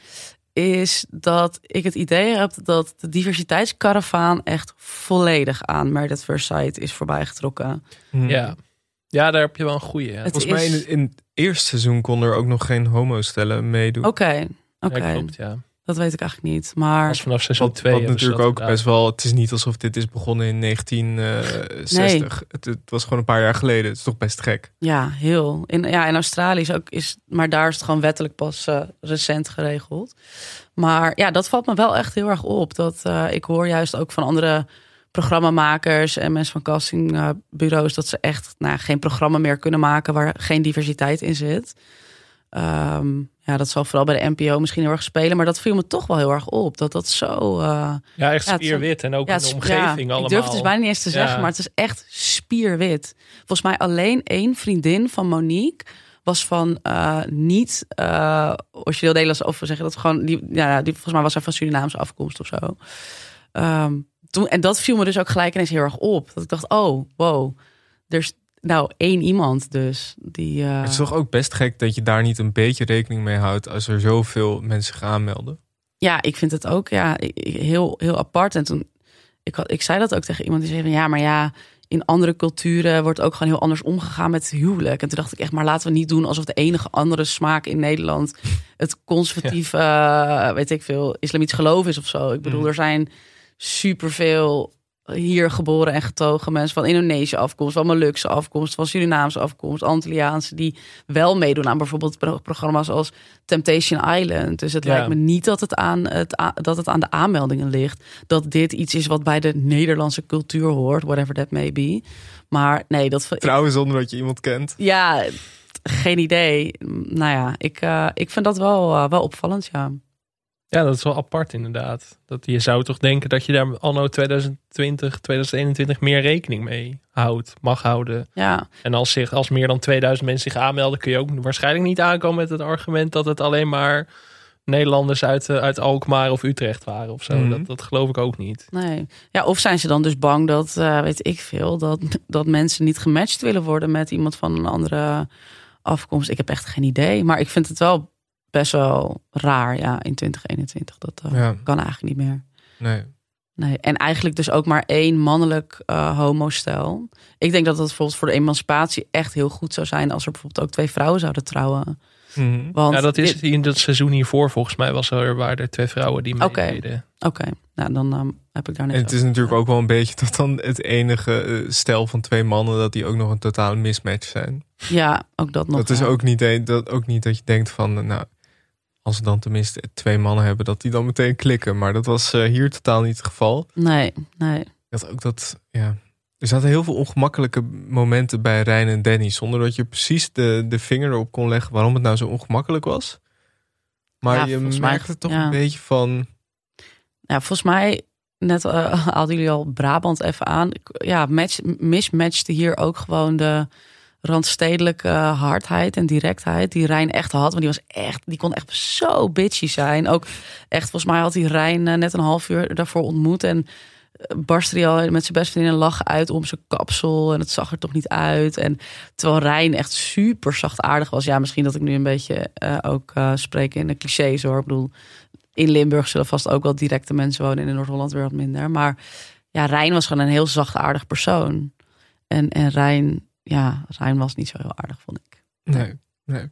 Speaker 3: is dat ik het idee heb dat de diversiteitskaravaan echt volledig aan Meredith Versailles is voorbijgetrokken.
Speaker 1: Hm.
Speaker 2: Ja. ja, daar heb je wel een. Ja.
Speaker 3: Het
Speaker 1: Volgens mij in, in het eerste seizoen kon er ook nog geen homo-stellen meedoen.
Speaker 3: Oké, oké.
Speaker 2: Ja, klopt, ja.
Speaker 3: Dat weet ik eigenlijk niet. Maar
Speaker 2: Als vanaf seizoen
Speaker 1: Wat,
Speaker 2: 2
Speaker 1: wat natuurlijk ook
Speaker 2: gedaan.
Speaker 1: best wel... Het is niet alsof dit is begonnen in 1960. Het, het was gewoon een paar jaar geleden. Het is toch best gek.
Speaker 3: ja, heel. In, ja, in Australië is ook, is, maar daar is het gewoon wettelijk pas eh, recent geregeld. Maar ja, dat valt me wel echt heel erg op. Dat eh, ik hoor juist ook van andere programmamakers en mensen van castingbureaus dat ze echt nou, geen programma meer kunnen maken waar geen diversiteit in zit. Ehm, ja, dat zal vooral bij de NPO misschien heel erg spelen, maar dat viel me toch wel heel erg op. Dat dat zo. eh,
Speaker 2: Ja, echt
Speaker 3: Ja,
Speaker 2: spierwit. En ook
Speaker 3: ja,
Speaker 2: in de omgeving
Speaker 3: ja,
Speaker 2: allemaal.
Speaker 3: Ik durf het dus bijna niet eens te zeggen, maar het is echt spierwit. Volgens mij alleen één vriendin van Monique was van eh, niet uh, origineel Nederlands, of we zeggen dat gewoon, die, ja, die, volgens mij was hij van Surinaamse afkomst of zo. Ehm, toen, en dat viel me dus ook gelijk ineens heel erg op. Dat ik dacht, oh, wow, er is nou één iemand dus. Die, eh,
Speaker 1: Het is toch ook best gek dat je daar niet een beetje rekening mee houdt... als er zoveel mensen zich aanmelden.
Speaker 3: Ja, ik vind het ook ja, heel, heel apart. En toen, ik, had, ik zei dat ook tegen iemand die zei van ja, maar ja, in andere culturen wordt ook gewoon heel anders omgegaan met huwelijk. En toen dacht ik echt, maar laten we niet doen alsof de enige andere smaak in Nederland het conservatief, eh, weet ik veel, islamitisch geloof is of zo. Ik bedoel,
Speaker 1: Mhm.
Speaker 3: er zijn superveel hier geboren en getogen mensen van Indonesië afkomst, van Molukse afkomst, van Surinaamse afkomst, Antilliaanse, die wel meedoen aan bijvoorbeeld pro- programma's als Temptation Island. Dus het
Speaker 2: Ja.
Speaker 3: lijkt me niet dat het, aan het, dat het aan de aanmeldingen ligt. Dat dit iets is wat bij de Nederlandse cultuur hoort, whatever that may be. Maar nee, dat
Speaker 1: Trouwens, zonder dat je iemand kent.
Speaker 3: ja, geen idee. Nou ja, ik, eh, ik vind dat wel, eh, wel opvallend, ja.
Speaker 2: Ja, dat is wel apart inderdaad. Dat je zou toch denken dat je daar anno 2020, 2021 meer rekening mee houdt, mag houden.
Speaker 3: Ja,
Speaker 2: En als, zich, als meer dan 2000 mensen zich aanmelden, kun je ook waarschijnlijk niet aankomen met het argument dat het alleen maar Nederlanders uit, eh, uit Alkmaar of Utrecht waren of zo.
Speaker 1: Mhm.
Speaker 2: Dat, dat geloof ik ook niet.
Speaker 3: nee. Ja, of zijn ze dan dus bang dat, eh, weet ik veel, dat, dat mensen niet gematcht willen worden met iemand van een andere afkomst? Ik heb echt geen idee. Maar ik vind het wel best wel raar, ja, in 2021. Dat eh,
Speaker 1: Ja.
Speaker 3: kan eigenlijk niet meer.
Speaker 1: Nee.
Speaker 3: Nee, en eigenlijk dus ook maar één mannelijk eh homostel. Ik denk dat dat bijvoorbeeld voor de emancipatie echt heel goed zou zijn als er bijvoorbeeld ook twee vrouwen zouden trouwen.
Speaker 1: Mhm.
Speaker 3: Want
Speaker 2: ja, dat is
Speaker 3: dit-
Speaker 2: in dat seizoen hiervoor volgens mij was er, waren er twee vrouwen die
Speaker 3: Oké.
Speaker 2: meededen.
Speaker 3: Oké, nou dan ehm, heb ik daar
Speaker 1: En het is natuurlijk ook wel een beetje dat dan het enige eh, stel van twee mannen... dat die ook nog een totale mismatch zijn.
Speaker 3: Ja, ook dat nog.
Speaker 1: dat is ook niet, dat, ook niet dat je denkt van... nou, als ze dan tenminste twee mannen hebben... dat die dan meteen klikken. Maar dat was eh, hier totaal niet het geval.
Speaker 3: Nee, nee.
Speaker 1: Dat ook dat, ja... Er zaten heel veel ongemakkelijke momenten bij Rijn en Danny... zonder dat je precies de, de vinger erop kon leggen... waarom het nou zo ongemakkelijk was. Maar
Speaker 3: Ja,
Speaker 1: je merkte toch
Speaker 3: ja.
Speaker 1: een beetje van...
Speaker 3: Ja, volgens mij, net eh, haalden jullie al Brabant even aan. Ja, match, mismatchte hier ook gewoon de randstedelijke hardheid en directheid die Rijn echt had. Want die was echt, die kon echt zo bitchy zijn. Ook echt, volgens mij had hij Rijn eh, net een half uur daarvoor ontmoet en eh, barstte hij al met zijn beste vriendin lachen uit om zijn kapsel. En het zag er toch niet uit. En terwijl Rijn echt super zachtaardig was. Ja, misschien dat ik nu een beetje eh, ook eh, spreek in de clichés hoor. Ik bedoel, in Limburg zullen vast ook wel directe mensen wonen. In Noord-Holland weer wat minder. Maar ja, Rijn was gewoon een heel zachtaardig persoon. En, en Rijn, ja, Rijn was niet zo heel aardig, vond ik.
Speaker 1: Nee, nee.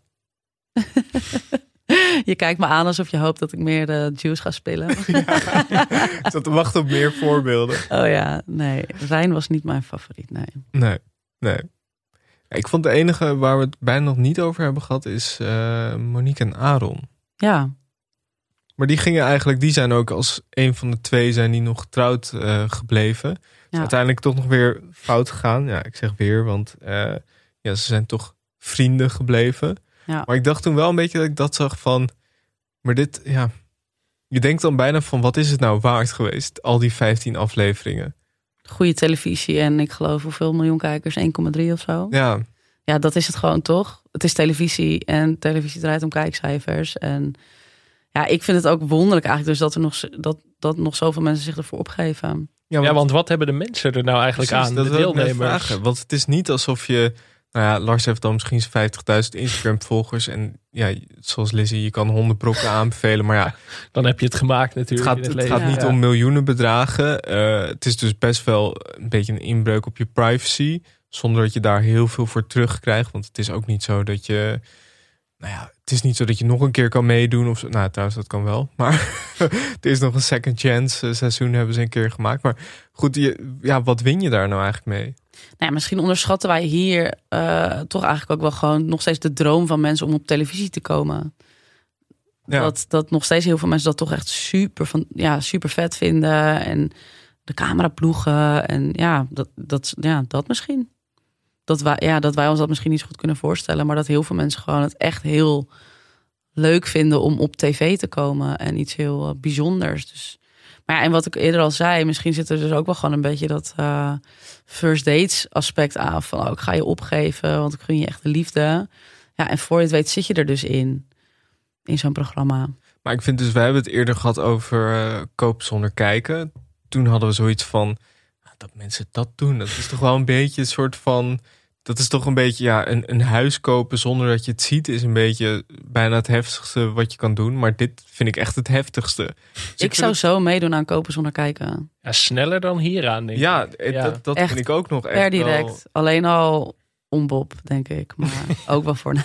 Speaker 3: Je kijkt me aan alsof je hoopt dat ik meer de Juice ga spelen.
Speaker 1: Ik zat te wachten op meer voorbeelden.
Speaker 3: Oh ja, nee. Rijn was niet mijn favoriet, nee.
Speaker 1: Nee, nee. Ik vond de enige waar we het bijna nog niet over hebben gehad is eh, Monique en Aaron.
Speaker 3: Ja,
Speaker 1: Maar die gingen eigenlijk, die zijn ook als een van de twee zijn die nog getrouwd eh, gebleven. Is uiteindelijk toch nog weer fout gegaan. Ja, ik zeg weer, want eh, ja, ze zijn toch vrienden gebleven.
Speaker 3: Ja.
Speaker 1: Maar ik dacht toen wel een beetje dat ik dat zag van... Maar dit, ja... Je denkt dan bijna van, wat is het nou waard geweest? Al die 15 afleveringen.
Speaker 3: Goede televisie en ik geloof hoeveel miljoen kijkers? 1,3 of zo.
Speaker 1: Ja,
Speaker 3: Ja, dat is het gewoon toch? Het is televisie en televisie draait om kijkcijfers. En ja, ik vind het ook wonderlijk eigenlijk dus dat er nog, dat, dat nog zoveel mensen zich ervoor opgeven.
Speaker 2: Ja, want wat hebben de mensen er nou eigenlijk
Speaker 1: Precies,
Speaker 2: aan?
Speaker 1: dat
Speaker 2: de deelnemers.
Speaker 1: vragen. Want het is niet alsof je... Nou ja, Lars heeft dan misschien zijn 50.000 Instagram-volgers. En ja, zoals Lizzie, je kan honderd brokken aanbevelen. Maar ja,
Speaker 2: Dan heb je het gemaakt
Speaker 1: het
Speaker 2: natuurlijk.
Speaker 1: gaat,
Speaker 2: in het
Speaker 1: het
Speaker 2: leven.
Speaker 1: gaat niet
Speaker 2: Ja.
Speaker 1: om miljoenen bedragen. Eh, het is dus best wel een beetje een inbreuk op je privacy. Zonder dat je daar heel veel voor terugkrijgt. Want het is ook niet zo dat je... Nou ja, het is niet zo dat je nog een keer kan meedoen. Of zo. Nou, trouwens, dat kan wel. Maar het is nog een second chance eh, seizoen hebben ze een keer gemaakt. Maar goed, je, ja, wat win je daar nou eigenlijk mee?
Speaker 3: Nou ja, misschien onderschatten wij hier eh, toch eigenlijk ook wel gewoon nog steeds de droom van mensen om op televisie te komen.
Speaker 1: Ja.
Speaker 3: Dat, dat nog steeds heel veel mensen dat toch echt super, van, ja, super vet vinden. En de camera ploegen. En ja, dat, dat, ja, dat misschien. Dat wij, ja, dat wij ons dat misschien niet zo goed kunnen voorstellen. Maar dat heel veel mensen gewoon het echt heel leuk vinden om op tv te komen. En iets heel eh, bijzonders. Dus, maar ja, en wat ik eerder al zei, misschien zit er dus ook wel gewoon een beetje dat eh, first dates aspect aan. Van oh, ik ga je opgeven, want ik gun je echt de liefde. Ja, en voor je het weet zit je er dus in. In zo'n programma.
Speaker 1: Maar ik vind dus, wij hebben het eerder gehad over eh koop zonder kijken. Toen hadden we zoiets van, nou, dat mensen dat doen, dat is toch wel een beetje een soort van... Dat is toch een beetje, ja, een, een huis kopen zonder dat je het ziet... is een beetje bijna het heftigste wat je kan doen. Maar dit vind ik echt het heftigste. Dus
Speaker 3: Ik, zou zo meedoen aan kopen zonder kijken.
Speaker 2: Ja, sneller dan hieraan, denk ik.
Speaker 1: Ja,
Speaker 2: Ja.
Speaker 1: dat, dat
Speaker 3: Echt
Speaker 1: vind ik ook nog echt
Speaker 3: Per direct.
Speaker 1: wel-
Speaker 3: Alleen al om Bob, denk ik. Maar ook wel voor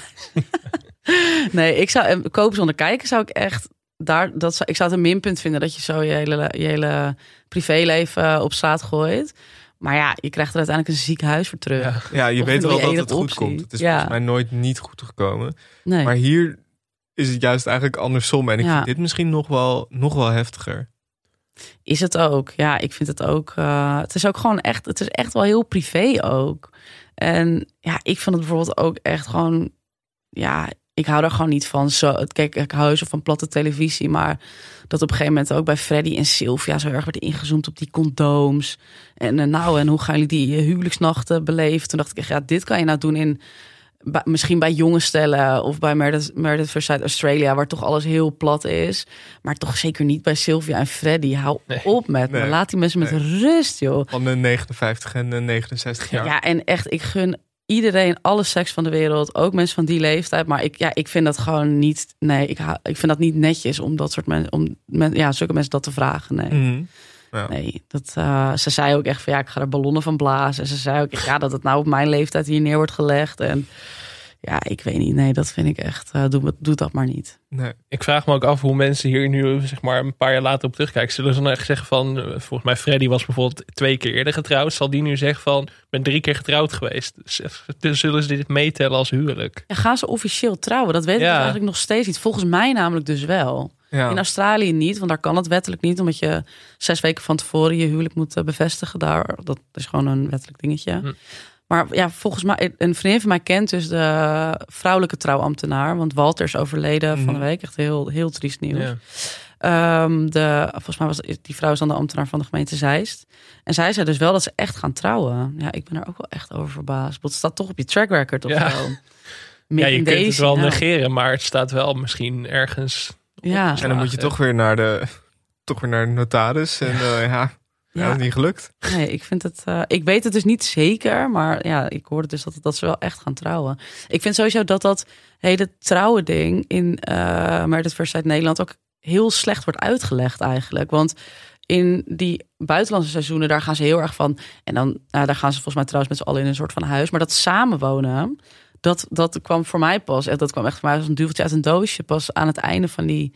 Speaker 3: Nee, ik zou eh, kopen zonder kijken zou ik echt daar dat zou, ik zou het een minpunt vinden dat je zo je hele je hele privéleven op straat gooit. Maar ja, je krijgt er uiteindelijk een ziek huis voor terug.
Speaker 1: Ja, je
Speaker 3: Of
Speaker 1: weet wel dat het goed
Speaker 3: optie.
Speaker 1: komt. Het is
Speaker 3: Ja.
Speaker 1: volgens mij nooit niet goed gekomen.
Speaker 3: Nee.
Speaker 1: Maar hier is het juist eigenlijk andersom. En ik
Speaker 3: Ja.
Speaker 1: vind dit misschien nog wel, nog wel heftiger.
Speaker 3: Is het ook. Ja, ik vind het ook. eh, het is ook gewoon echt. Het is echt wel heel privé ook. En ja, ik vind het bijvoorbeeld ook echt gewoon. Ja, ik hou er gewoon niet van. Zo, kijk, ik hou zo van platte televisie. Maar dat op een gegeven moment ook bij Freddy en Sylvia zo erg werd ingezoomd op die condooms. En eh, nou, en hoe gaan jullie die eh, huwelijksnachten beleven? Toen dacht ik echt, ja, dit kan je nou doen in. bij- misschien bij jonge stellen of bij Meredith, Meredith Versailles Australia, waar toch alles heel plat is. Maar toch zeker niet bij Sylvia en Freddy. Hou op met me. Laat die mensen met rust, joh.
Speaker 1: Van de 59 en de 69 jaar.
Speaker 3: Ja, en echt, ik gun iedereen alle seks van de wereld. Ook mensen van die leeftijd. Maar ik, ja, ik vind dat gewoon niet. Nee, ik, ik vind dat niet netjes om dat soort mensen. Om men, ja, zulke mensen dat te vragen. Nee.
Speaker 1: Mhm. Ja.
Speaker 3: Nee, dat, eh, ze zei ook echt van ja, ik ga er ballonnen van blazen. En ze zei ook ja, dat het nou op mijn leeftijd hier neer wordt gelegd. En ja, ik weet niet. Nee, dat vind ik echt. eh, doe, doe dat maar niet.
Speaker 1: Nee.
Speaker 2: Ik vraag me ook af hoe mensen hier nu zeg maar een paar jaar later op terugkijken. Zullen ze dan echt zeggen van, eh, volgens mij Freddy was bijvoorbeeld twee keer eerder getrouwd. Zal die nu zeggen van, ik ben drie keer getrouwd geweest. Dus, zullen ze dit meetellen als huwelijk?
Speaker 3: Ja, gaan ze officieel trouwen? Dat weet ik
Speaker 2: Ja.
Speaker 3: dus eigenlijk nog steeds niet. Volgens mij namelijk dus wel.
Speaker 1: Ja.
Speaker 3: In Australië niet, want daar kan het wettelijk niet. Omdat je zes weken van tevoren je huwelijk moet eh, bevestigen. Daar, dat is gewoon een wettelijk dingetje.
Speaker 2: Hm.
Speaker 3: Maar ja, volgens mij, een vriendin van mij kent dus de vrouwelijke trouwambtenaar. Want Walter is overleden van de week. Echt heel, heel triest nieuws.
Speaker 2: Ja.
Speaker 3: Ehm, de, volgens mij was die vrouw is dan de ambtenaar van de gemeente Zeist. En zij zei dus wel dat ze echt gaan trouwen. Ja, ik ben er ook wel echt over verbaasd. Want het staat toch op je track record of
Speaker 2: Ja.
Speaker 3: zo.
Speaker 2: Ja, je kunt het wel
Speaker 3: nou.
Speaker 2: negeren, maar het staat wel misschien ergens.
Speaker 3: Ja.
Speaker 1: En dan moet je toch weer naar de, toch weer naar de notaris. En eh, ja. Ja. dat is niet gelukt.
Speaker 3: Nee, ik vind het. eh, ik weet het dus niet zeker, maar ja, ik hoorde dus dat, dat ze wel echt gaan trouwen. Ik vind sowieso dat dat hele trouwen ding in uh, Meredith Versailles Nederland ook heel slecht wordt uitgelegd eigenlijk. Want in die buitenlandse seizoenen, daar gaan ze heel erg van. En dan, nou, daar gaan ze volgens mij trouwens met z'n allen in een soort van huis. Maar dat samenwonen, dat, dat kwam voor mij pas. en Dat kwam echt voor mij als een duveltje uit een doosje. Pas aan het einde van die,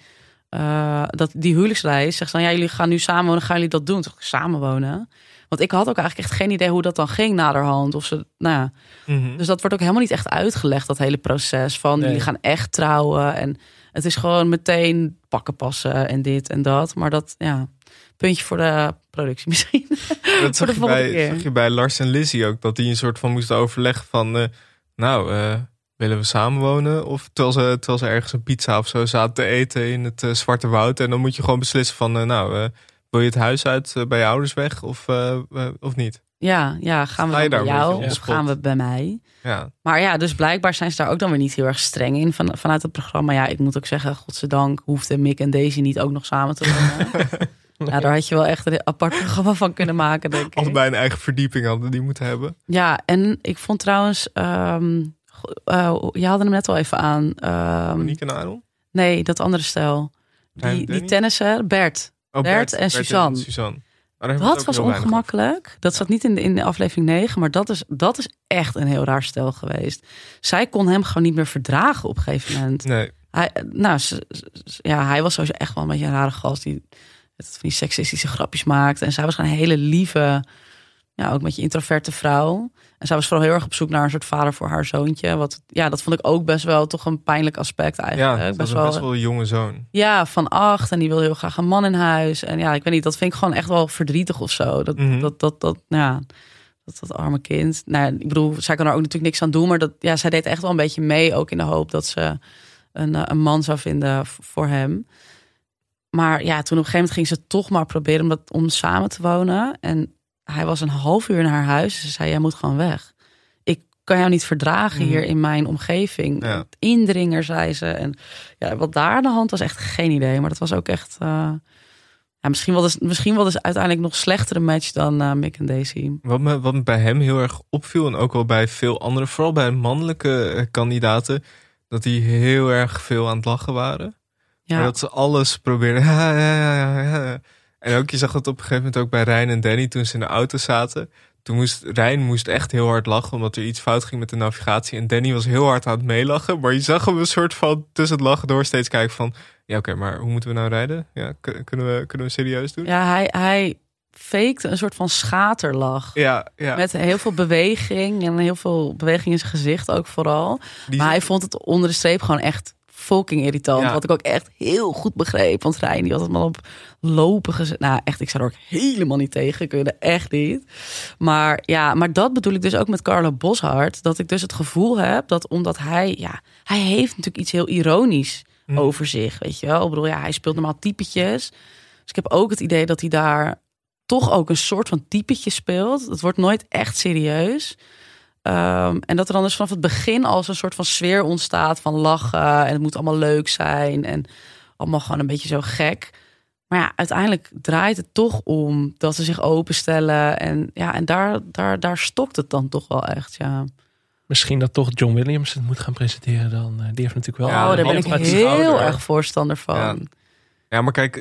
Speaker 3: uh, dat, die huwelijksreis. Zegt dan, ja, jullie gaan nu samenwonen, gaan jullie dat doen? Toch samenwonen? Want ik had ook eigenlijk echt geen idee hoe dat dan ging naderhand. Of ze, nou ja.
Speaker 1: Mhm.
Speaker 3: Dus dat wordt ook helemaal niet echt uitgelegd, dat hele proces. Van
Speaker 2: Nee.
Speaker 3: jullie gaan echt trouwen. En het is gewoon meteen pakken passen en dit en dat. Maar dat, ja, puntje voor de productie misschien.
Speaker 1: Dat zag je, bij, zag je bij Lars en Lizzie ook. Dat die een soort van moesten overleggen van... eh, nou, eh, willen we samenwonen? Of terwijl ze, terwijl ze ergens een pizza of zo zaten te eten in het eh, Zwarte Woud. En dan moet je gewoon beslissen van, eh, nou, eh, wil je het huis uit bij je ouders weg of, of niet?
Speaker 3: Ja, ja gaan we bij jou of gaan we bij mij?
Speaker 1: Ja,
Speaker 3: Maar ja, dus blijkbaar zijn ze daar ook dan weer niet heel erg streng in van, vanuit het programma. Ja, ik moet ook zeggen, godzijdank hoefden Mick en Daisy niet ook nog samen te wonen. Ja, daar had je wel echt een apart programma van kunnen maken, denk ik.
Speaker 1: allebei een eigen verdieping hadden die moeten hebben.
Speaker 3: Ja, en ik vond trouwens, ehm, eh, je haalde hem net al even aan. ehm,
Speaker 1: Monique en Aaron?
Speaker 3: nee, dat andere stel. Die, die
Speaker 1: Danny?
Speaker 3: tennisser, Bert.
Speaker 1: Oh,
Speaker 3: Bert en Suzanne.
Speaker 1: We
Speaker 3: Dat was ongemakkelijk. Dat zat niet in de, in de aflevering 9, maar dat is, dat is echt een heel raar stel geweest. Zij kon hem gewoon niet meer verdragen op een gegeven moment.
Speaker 1: Nee,
Speaker 3: Hij, nou, ja, hij was sowieso echt wel een beetje een rare gast die van die seksistische grapjes maakt. En zij was gewoon een hele lieve, ja, ook een beetje introverte vrouw. En zij was vooral heel erg op zoek naar een soort vader voor haar zoontje. Wat, ja, dat vond ik ook best wel toch een pijnlijk aspect eigenlijk.
Speaker 1: ja, was
Speaker 3: best
Speaker 1: een
Speaker 3: wel,
Speaker 1: best wel een jonge zoon.
Speaker 3: ja, van acht. En die wil heel graag een man in huis. En ja, ik weet niet, dat vind ik gewoon echt wel verdrietig of zo. Dat,
Speaker 1: Mhm.
Speaker 3: dat, dat, dat, ja, dat, dat arme kind. Nou, ik bedoel, zij kan er ook natuurlijk niks aan doen. Maar dat, ja, zij deed echt wel een beetje mee. Ook in de hoop dat ze een, eh, een man zou vinden voor hem. Maar ja, toen op een gegeven moment ging ze toch maar proberen om, dat, om samen te wonen. En hij was een half uur in haar huis. Ze zei, jij moet gewoon weg. Ik kan jou niet verdragen
Speaker 1: Mhm.
Speaker 3: hier in mijn omgeving.
Speaker 1: Ja.
Speaker 3: Indringer, zei ze. En ja, wat daar aan de hand was, echt geen idee. Maar dat was ook echt... eh, ja, misschien wel dus, misschien wel dus uiteindelijk nog slechtere match dan eh, Mick en Daisy.
Speaker 1: Wat me, wat me bij hem heel erg opviel, en ook wel bij veel anderen, vooral bij mannelijke eh, kandidaten, dat die heel erg veel aan het lachen waren.
Speaker 3: Ja,
Speaker 1: Maar dat ze alles probeerden. Ja, ja, ja, ja. En ook, je zag het op een gegeven moment ook bij Rijn en Danny toen ze in de auto zaten. Toen moest Rijn moest echt heel hard lachen, omdat er iets fout ging met de navigatie. En Danny was heel hard aan het meelachen. Maar je zag hem een soort van tussen het lachen door steeds kijken van... Ja, oké, maar hoe moeten we nou rijden? Ja, kunnen we, kunnen we serieus doen?
Speaker 3: ja hij, hij fakte een soort van schaterlach.
Speaker 1: ja. ja.
Speaker 3: Met heel veel beweging en heel veel beweging in zijn gezicht ook vooral.
Speaker 1: Die-
Speaker 3: Maar hij vond het onder de streep gewoon echt fucking irritant.
Speaker 1: Ja.
Speaker 3: Wat ik ook echt heel goed begreep. Want Rijn die had het maar op lopen gezet. Nou echt, ik zou er ook helemaal niet tegen kunnen. Echt niet. Maar ja, maar dat bedoel ik dus ook met Carlo Boshart. Dat ik dus het gevoel heb dat omdat hij... Ja, hij heeft natuurlijk iets heel ironisch
Speaker 1: Mm.
Speaker 3: over zich. Weet je wel? Ik bedoel, ja, hij speelt normaal typetjes. Dus ik heb ook het idee dat hij daar toch ook een soort van typetje speelt. Het wordt nooit echt serieus. Ehm, en dat er dan dus vanaf het begin al zo'n soort van sfeer ontstaat van lachen. En het moet allemaal leuk zijn. En allemaal gewoon een beetje zo gek. Maar ja, uiteindelijk draait het toch om dat ze zich openstellen. En ja, en daar, daar, daar stokt het dan toch wel echt. Ja.
Speaker 2: Misschien dat toch John Williams het moet gaan presenteren dan. Eh, Die heeft natuurlijk wel...
Speaker 1: Ja,
Speaker 3: oh, daar ben ik heel erg voorstander van.
Speaker 1: Ja. Ja, maar kijk,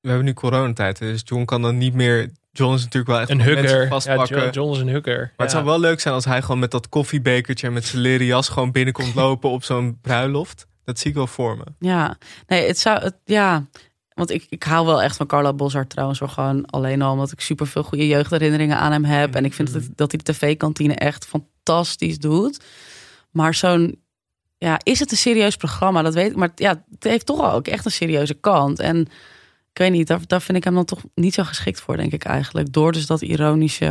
Speaker 1: we hebben nu coronatijd. Dus John kan dan niet meer... John is natuurlijk wel echt
Speaker 2: Een hugger. Ja,
Speaker 1: vastpakken.
Speaker 2: John, John is een hugger.
Speaker 1: Maar het
Speaker 2: Ja.
Speaker 1: zou wel leuk zijn als hij gewoon met dat koffiebekertje en met zijn leren jas gewoon binnenkomt lopen op zo'n bruiloft. Dat zie ik wel voor me.
Speaker 3: Ja, nee, het zou, het, ja, want ik, ik hou wel echt van Carla Boshart trouwens, gewoon alleen al omdat ik super veel goede jeugdherinneringen aan hem heb en ik vind dat, dat hij de tv-kantine echt fantastisch doet. Maar zo'n, ja, is het een serieus programma? Dat weet ik, maar ja, het heeft toch ook echt een serieuze kant en ik weet niet, daar, daar vind ik hem dan toch niet zo geschikt voor, denk ik eigenlijk, door dus dat ironische,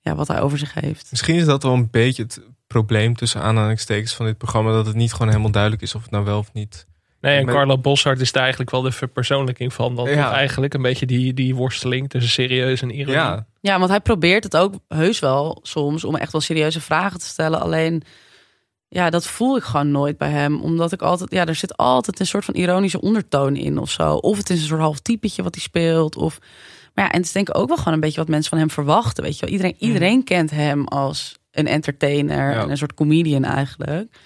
Speaker 3: ja, wat hij over zich heeft.
Speaker 1: Misschien is dat wel een beetje het probleem tussen aanhalingstekens van dit programma. Dat het niet gewoon helemaal duidelijk is of het nou wel of niet.
Speaker 2: Nee, en Carlo Boshart is daar eigenlijk wel de verpersoonlijking van. Dan
Speaker 1: Ja.
Speaker 2: eigenlijk een beetje die, die worsteling tussen serieus en ironie.
Speaker 1: Ja,
Speaker 3: Ja, want hij probeert het ook heus wel soms om echt wel serieuze vragen te stellen. Alleen, ja, dat voel ik gewoon nooit bij hem. Omdat ik altijd, ja, er zit altijd een soort van ironische ondertoon in of zo. Of het is een soort half typetje wat hij speelt. Of, maar ja, en het is denk ik ook wel gewoon een beetje wat mensen van hem verwachten. Weet je wel, iedereen, iedereen kent hem als een entertainer
Speaker 1: Ja.
Speaker 3: en een soort comedian eigenlijk.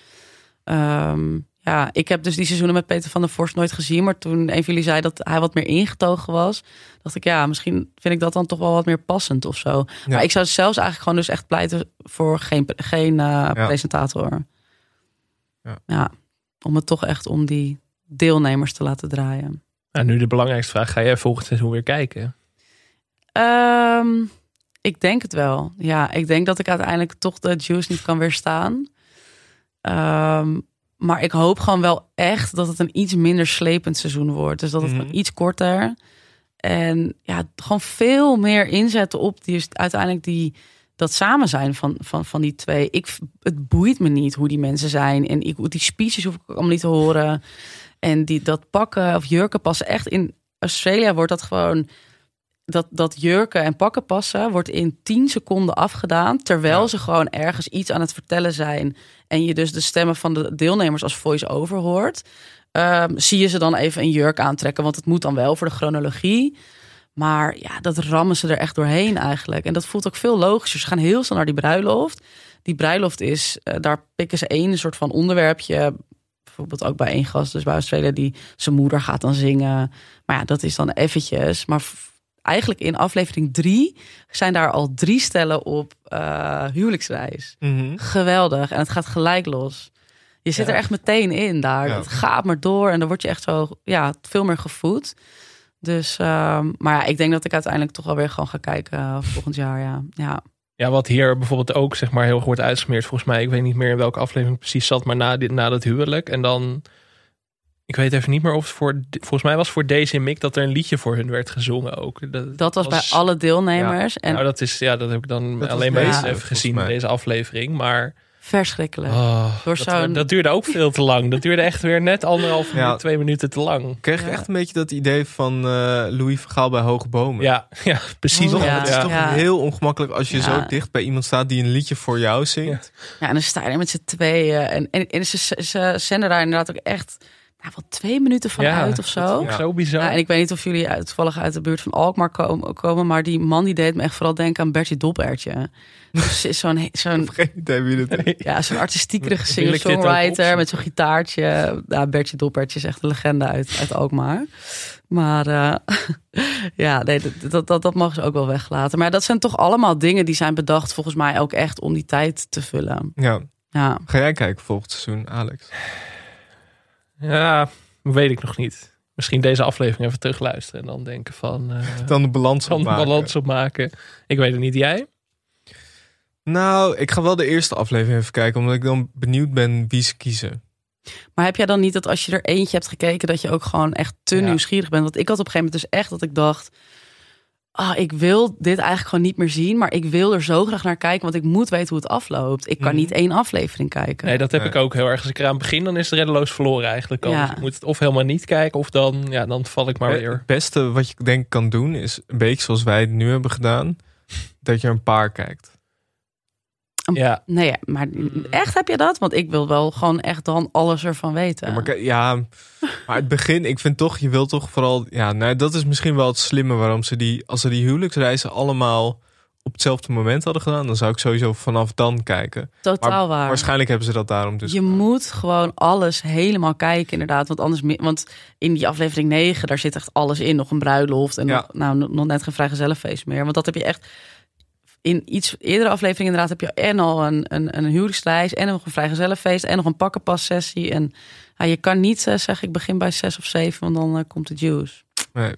Speaker 3: Ehm, ja, ik heb dus die seizoenen met Peter van der Vorst nooit gezien. Maar toen een van jullie zei dat hij wat meer ingetogen was, dacht ik, ja, misschien vind ik dat dan toch wel wat meer passend of zo. Maar ik zou zelfs eigenlijk gewoon dus echt pleiten voor geen, geen eh, presentator.
Speaker 1: Ja.
Speaker 3: Ja. om het toch echt om die deelnemers te laten draaien.
Speaker 2: Nou, nu de belangrijkste vraag. Ga jij volgend seizoen weer kijken?
Speaker 3: Ehm, ik denk het wel. Ja, ik denk dat ik uiteindelijk toch de juice niet kan weerstaan. Ehm, maar ik hoop gewoon wel echt dat het een iets minder slepend seizoen wordt. Dus dat het
Speaker 1: Mhm.
Speaker 3: gewoon iets korter. En ja, gewoon veel meer inzetten op die, uiteindelijk die, dat samen zijn van, van, van die twee. Ik, het boeit me niet hoe die mensen zijn. En ik, die speeches hoef ik allemaal niet te horen. En die, dat pakken of jurken passen echt in Australië wordt dat gewoon. Dat, dat jurken en pakken passen wordt in 10 seconden afgedaan. Terwijl ze gewoon ergens iets aan het vertellen zijn. En je dus de stemmen van de deelnemers als voice-over hoort. Ehm, zie je ze dan even een jurk aantrekken. Want het moet dan wel voor de chronologie. Maar ja, dat rammen ze er echt doorheen eigenlijk. En dat voelt ook veel logischer. Ze gaan heel snel naar die bruiloft. Die bruiloft is, eh, daar pikken ze één soort van onderwerpje. Bijvoorbeeld ook bij één gast, dus bij Australië, die zijn moeder gaat dan zingen. Maar ja, dat is dan eventjes. Maar eigenlijk in aflevering drie zijn daar al drie stellen op uh, huwelijksreis.
Speaker 1: Mhm.
Speaker 3: Geweldig. En het gaat gelijk los. Je zit
Speaker 1: Ja.
Speaker 3: er echt meteen in daar.
Speaker 1: Ja.
Speaker 3: Het gaat maar door en dan word je echt zo, ja, veel meer gevoed. Dus, ehm, maar ja, ik denk dat ik uiteindelijk toch wel weer gewoon ga kijken eh, volgend jaar. Ja, ja.
Speaker 2: Ja, wat hier bijvoorbeeld ook zeg maar heel erg wordt uitgesmeerd. Volgens mij, ik weet niet meer in welke aflevering precies zat, maar na, dit, na dat huwelijk. En dan, ik weet even niet meer of het voor, volgens mij was het voor Daisy en Mick dat er een liedje voor hun werd gezongen ook. Dat,
Speaker 3: Dat was bij alle deelnemers.
Speaker 2: Ja,
Speaker 3: En
Speaker 2: nou, dat is, ja, dat heb ik dan
Speaker 1: Dat
Speaker 2: alleen bij
Speaker 1: deze,
Speaker 2: deze even gezien in deze aflevering. Maar
Speaker 3: verschrikkelijk.
Speaker 2: oh,
Speaker 3: Door
Speaker 2: dat, dat duurde ook veel te lang. Dat duurde echt weer net anderhalf
Speaker 1: Ja.
Speaker 2: minuut, twee minuten te lang.
Speaker 1: Ik kreeg
Speaker 3: Ja.
Speaker 1: echt een beetje dat idee van eh, Louis Vergaal bij Hoge Bomen.
Speaker 2: Ja, ja precies.
Speaker 3: Oh,
Speaker 1: Toch?
Speaker 3: ja.
Speaker 1: Het is toch
Speaker 3: Ja.
Speaker 1: heel ongemakkelijk als je
Speaker 3: Ja.
Speaker 1: zo dicht bij iemand staat die een liedje voor jou zingt.
Speaker 3: Ja, en dan sta je er met z'n tweeën. En, en, en ze, ze zenden daar inderdaad ook echt nou, wel twee minuten van
Speaker 2: Ja,
Speaker 3: uit of zo.
Speaker 2: Zo bizar.
Speaker 3: Ja, en ik weet niet of jullie uit, toevallig uit de buurt van Alkmaar komen, komen maar die man die deed me echt vooral denken aan Bertje Dopertje. Dus ze is zo'n zo'n ja, zo'n artistiekere singer-songwriter met zo'n gitaartje. Ja, Bertje Dopertje is echt een legende uit, uit Alkmaar. Maar eh, ja, nee, dat, dat, dat, dat mogen ze ook wel weglaten. Maar dat zijn toch allemaal dingen die zijn bedacht volgens mij ook echt om die tijd te vullen.
Speaker 1: Ja.
Speaker 3: Ja,
Speaker 1: Ga jij kijken volgend seizoen, Alex?
Speaker 2: Ja, weet ik nog niet. Misschien deze aflevering even terugluisteren en dan denken van... eh
Speaker 1: Dan de balans
Speaker 2: dan de
Speaker 1: opmaken.
Speaker 2: balans opmaken. Ik weet het niet, jij?
Speaker 1: Nou, ik ga wel de eerste aflevering even kijken, omdat ik dan benieuwd ben wie ze kiezen.
Speaker 3: Maar heb jij dan niet dat als je er eentje hebt gekeken, dat je ook gewoon echt te
Speaker 2: Ja.
Speaker 3: nieuwsgierig bent? Want ik had op een gegeven moment dus echt dat ik dacht. Ah, ik wil dit eigenlijk gewoon niet meer zien, maar ik wil er zo graag naar kijken, want ik moet weten hoe het afloopt. Ik kan
Speaker 1: Mhm.
Speaker 3: niet één aflevering kijken.
Speaker 2: Nee, dat heb
Speaker 1: Nee.
Speaker 2: ik ook heel erg. Als ik eraan begin, dan is het reddeloos verloren eigenlijk al.
Speaker 3: Ja.
Speaker 2: Dus ik moet het of helemaal niet kijken, of dan, ja, dan val ik maar
Speaker 1: Eh,
Speaker 2: weer.
Speaker 1: Het beste wat je denk ik kan doen is een beetje zoals wij het nu hebben gedaan, dat je een paar kijkt.
Speaker 2: Ja,
Speaker 3: Nee, maar echt heb je dat? Want ik wil wel gewoon echt dan alles ervan weten.
Speaker 1: Ja, maar, ja, maar het begin, ik vind toch, je wilt toch vooral, ja, nou, dat is misschien wel het slimme waarom ze die, als ze die huwelijksreizen allemaal op hetzelfde moment hadden gedaan, dan zou ik sowieso vanaf dan kijken.
Speaker 3: Totaal
Speaker 1: maar
Speaker 3: waar.
Speaker 1: waarschijnlijk hebben ze dat daarom dus.
Speaker 3: je moet gewoon alles helemaal kijken, inderdaad. Want anders, want in die aflevering 9, daar zit echt alles in. Nog een bruiloft en
Speaker 1: Ja.
Speaker 3: nog, nou, nog net geen vrijgezellenfeest meer. Want dat heb je echt in iets eerdere afleveringen inderdaad heb je en al een, een, een huwelijksreis en nog een vrijgezellenfeest en nog een pakkenpassessie. En ja, je kan niet eh, zeggen ik begin bij zes of zeven, want dan eh, komt de juice.
Speaker 1: Nee.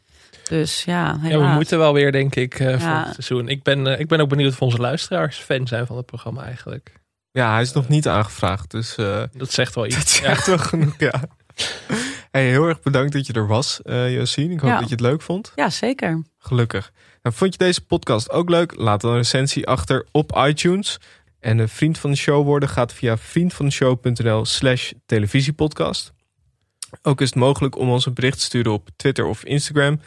Speaker 3: Dus ja,
Speaker 2: ja, we moeten wel weer, denk ik, eh, voor
Speaker 3: Ja.
Speaker 2: het seizoen. Ik ben, ik ben ook benieuwd of onze luisteraars fan zijn van het programma eigenlijk.
Speaker 1: Ja, hij is nog niet aangevraagd, dus eh
Speaker 2: Dat zegt wel
Speaker 1: dat
Speaker 2: iets. Ja.
Speaker 1: zegt wel genoeg, ja. Hey, heel erg bedankt dat je er was, eh Josien. Ik hoop
Speaker 3: Ja.
Speaker 1: dat je het leuk vond.
Speaker 3: Ja, zeker.
Speaker 1: Gelukkig. Nou, vond je deze podcast ook leuk? Laat dan een recensie achter op iTunes. En een vriend van de show worden gaat via vriendvandeshow.nl slash televisiepodcast. Ook is het mogelijk om ons een bericht te sturen op Twitter of Instagram.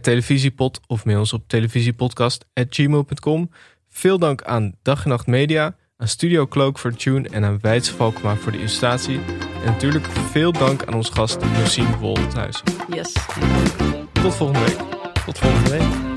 Speaker 1: televisiepod of mail ons op televisiepodcast.gmail.com. Veel dank aan Dag en Nacht Media, aan Studio Cloak voor tune en aan Weidse Valkma voor de illustratie. En natuurlijk veel dank aan onze gast Josien Wolthuizen.
Speaker 3: Yes.
Speaker 1: Tot volgende week.
Speaker 2: Tot volgende week.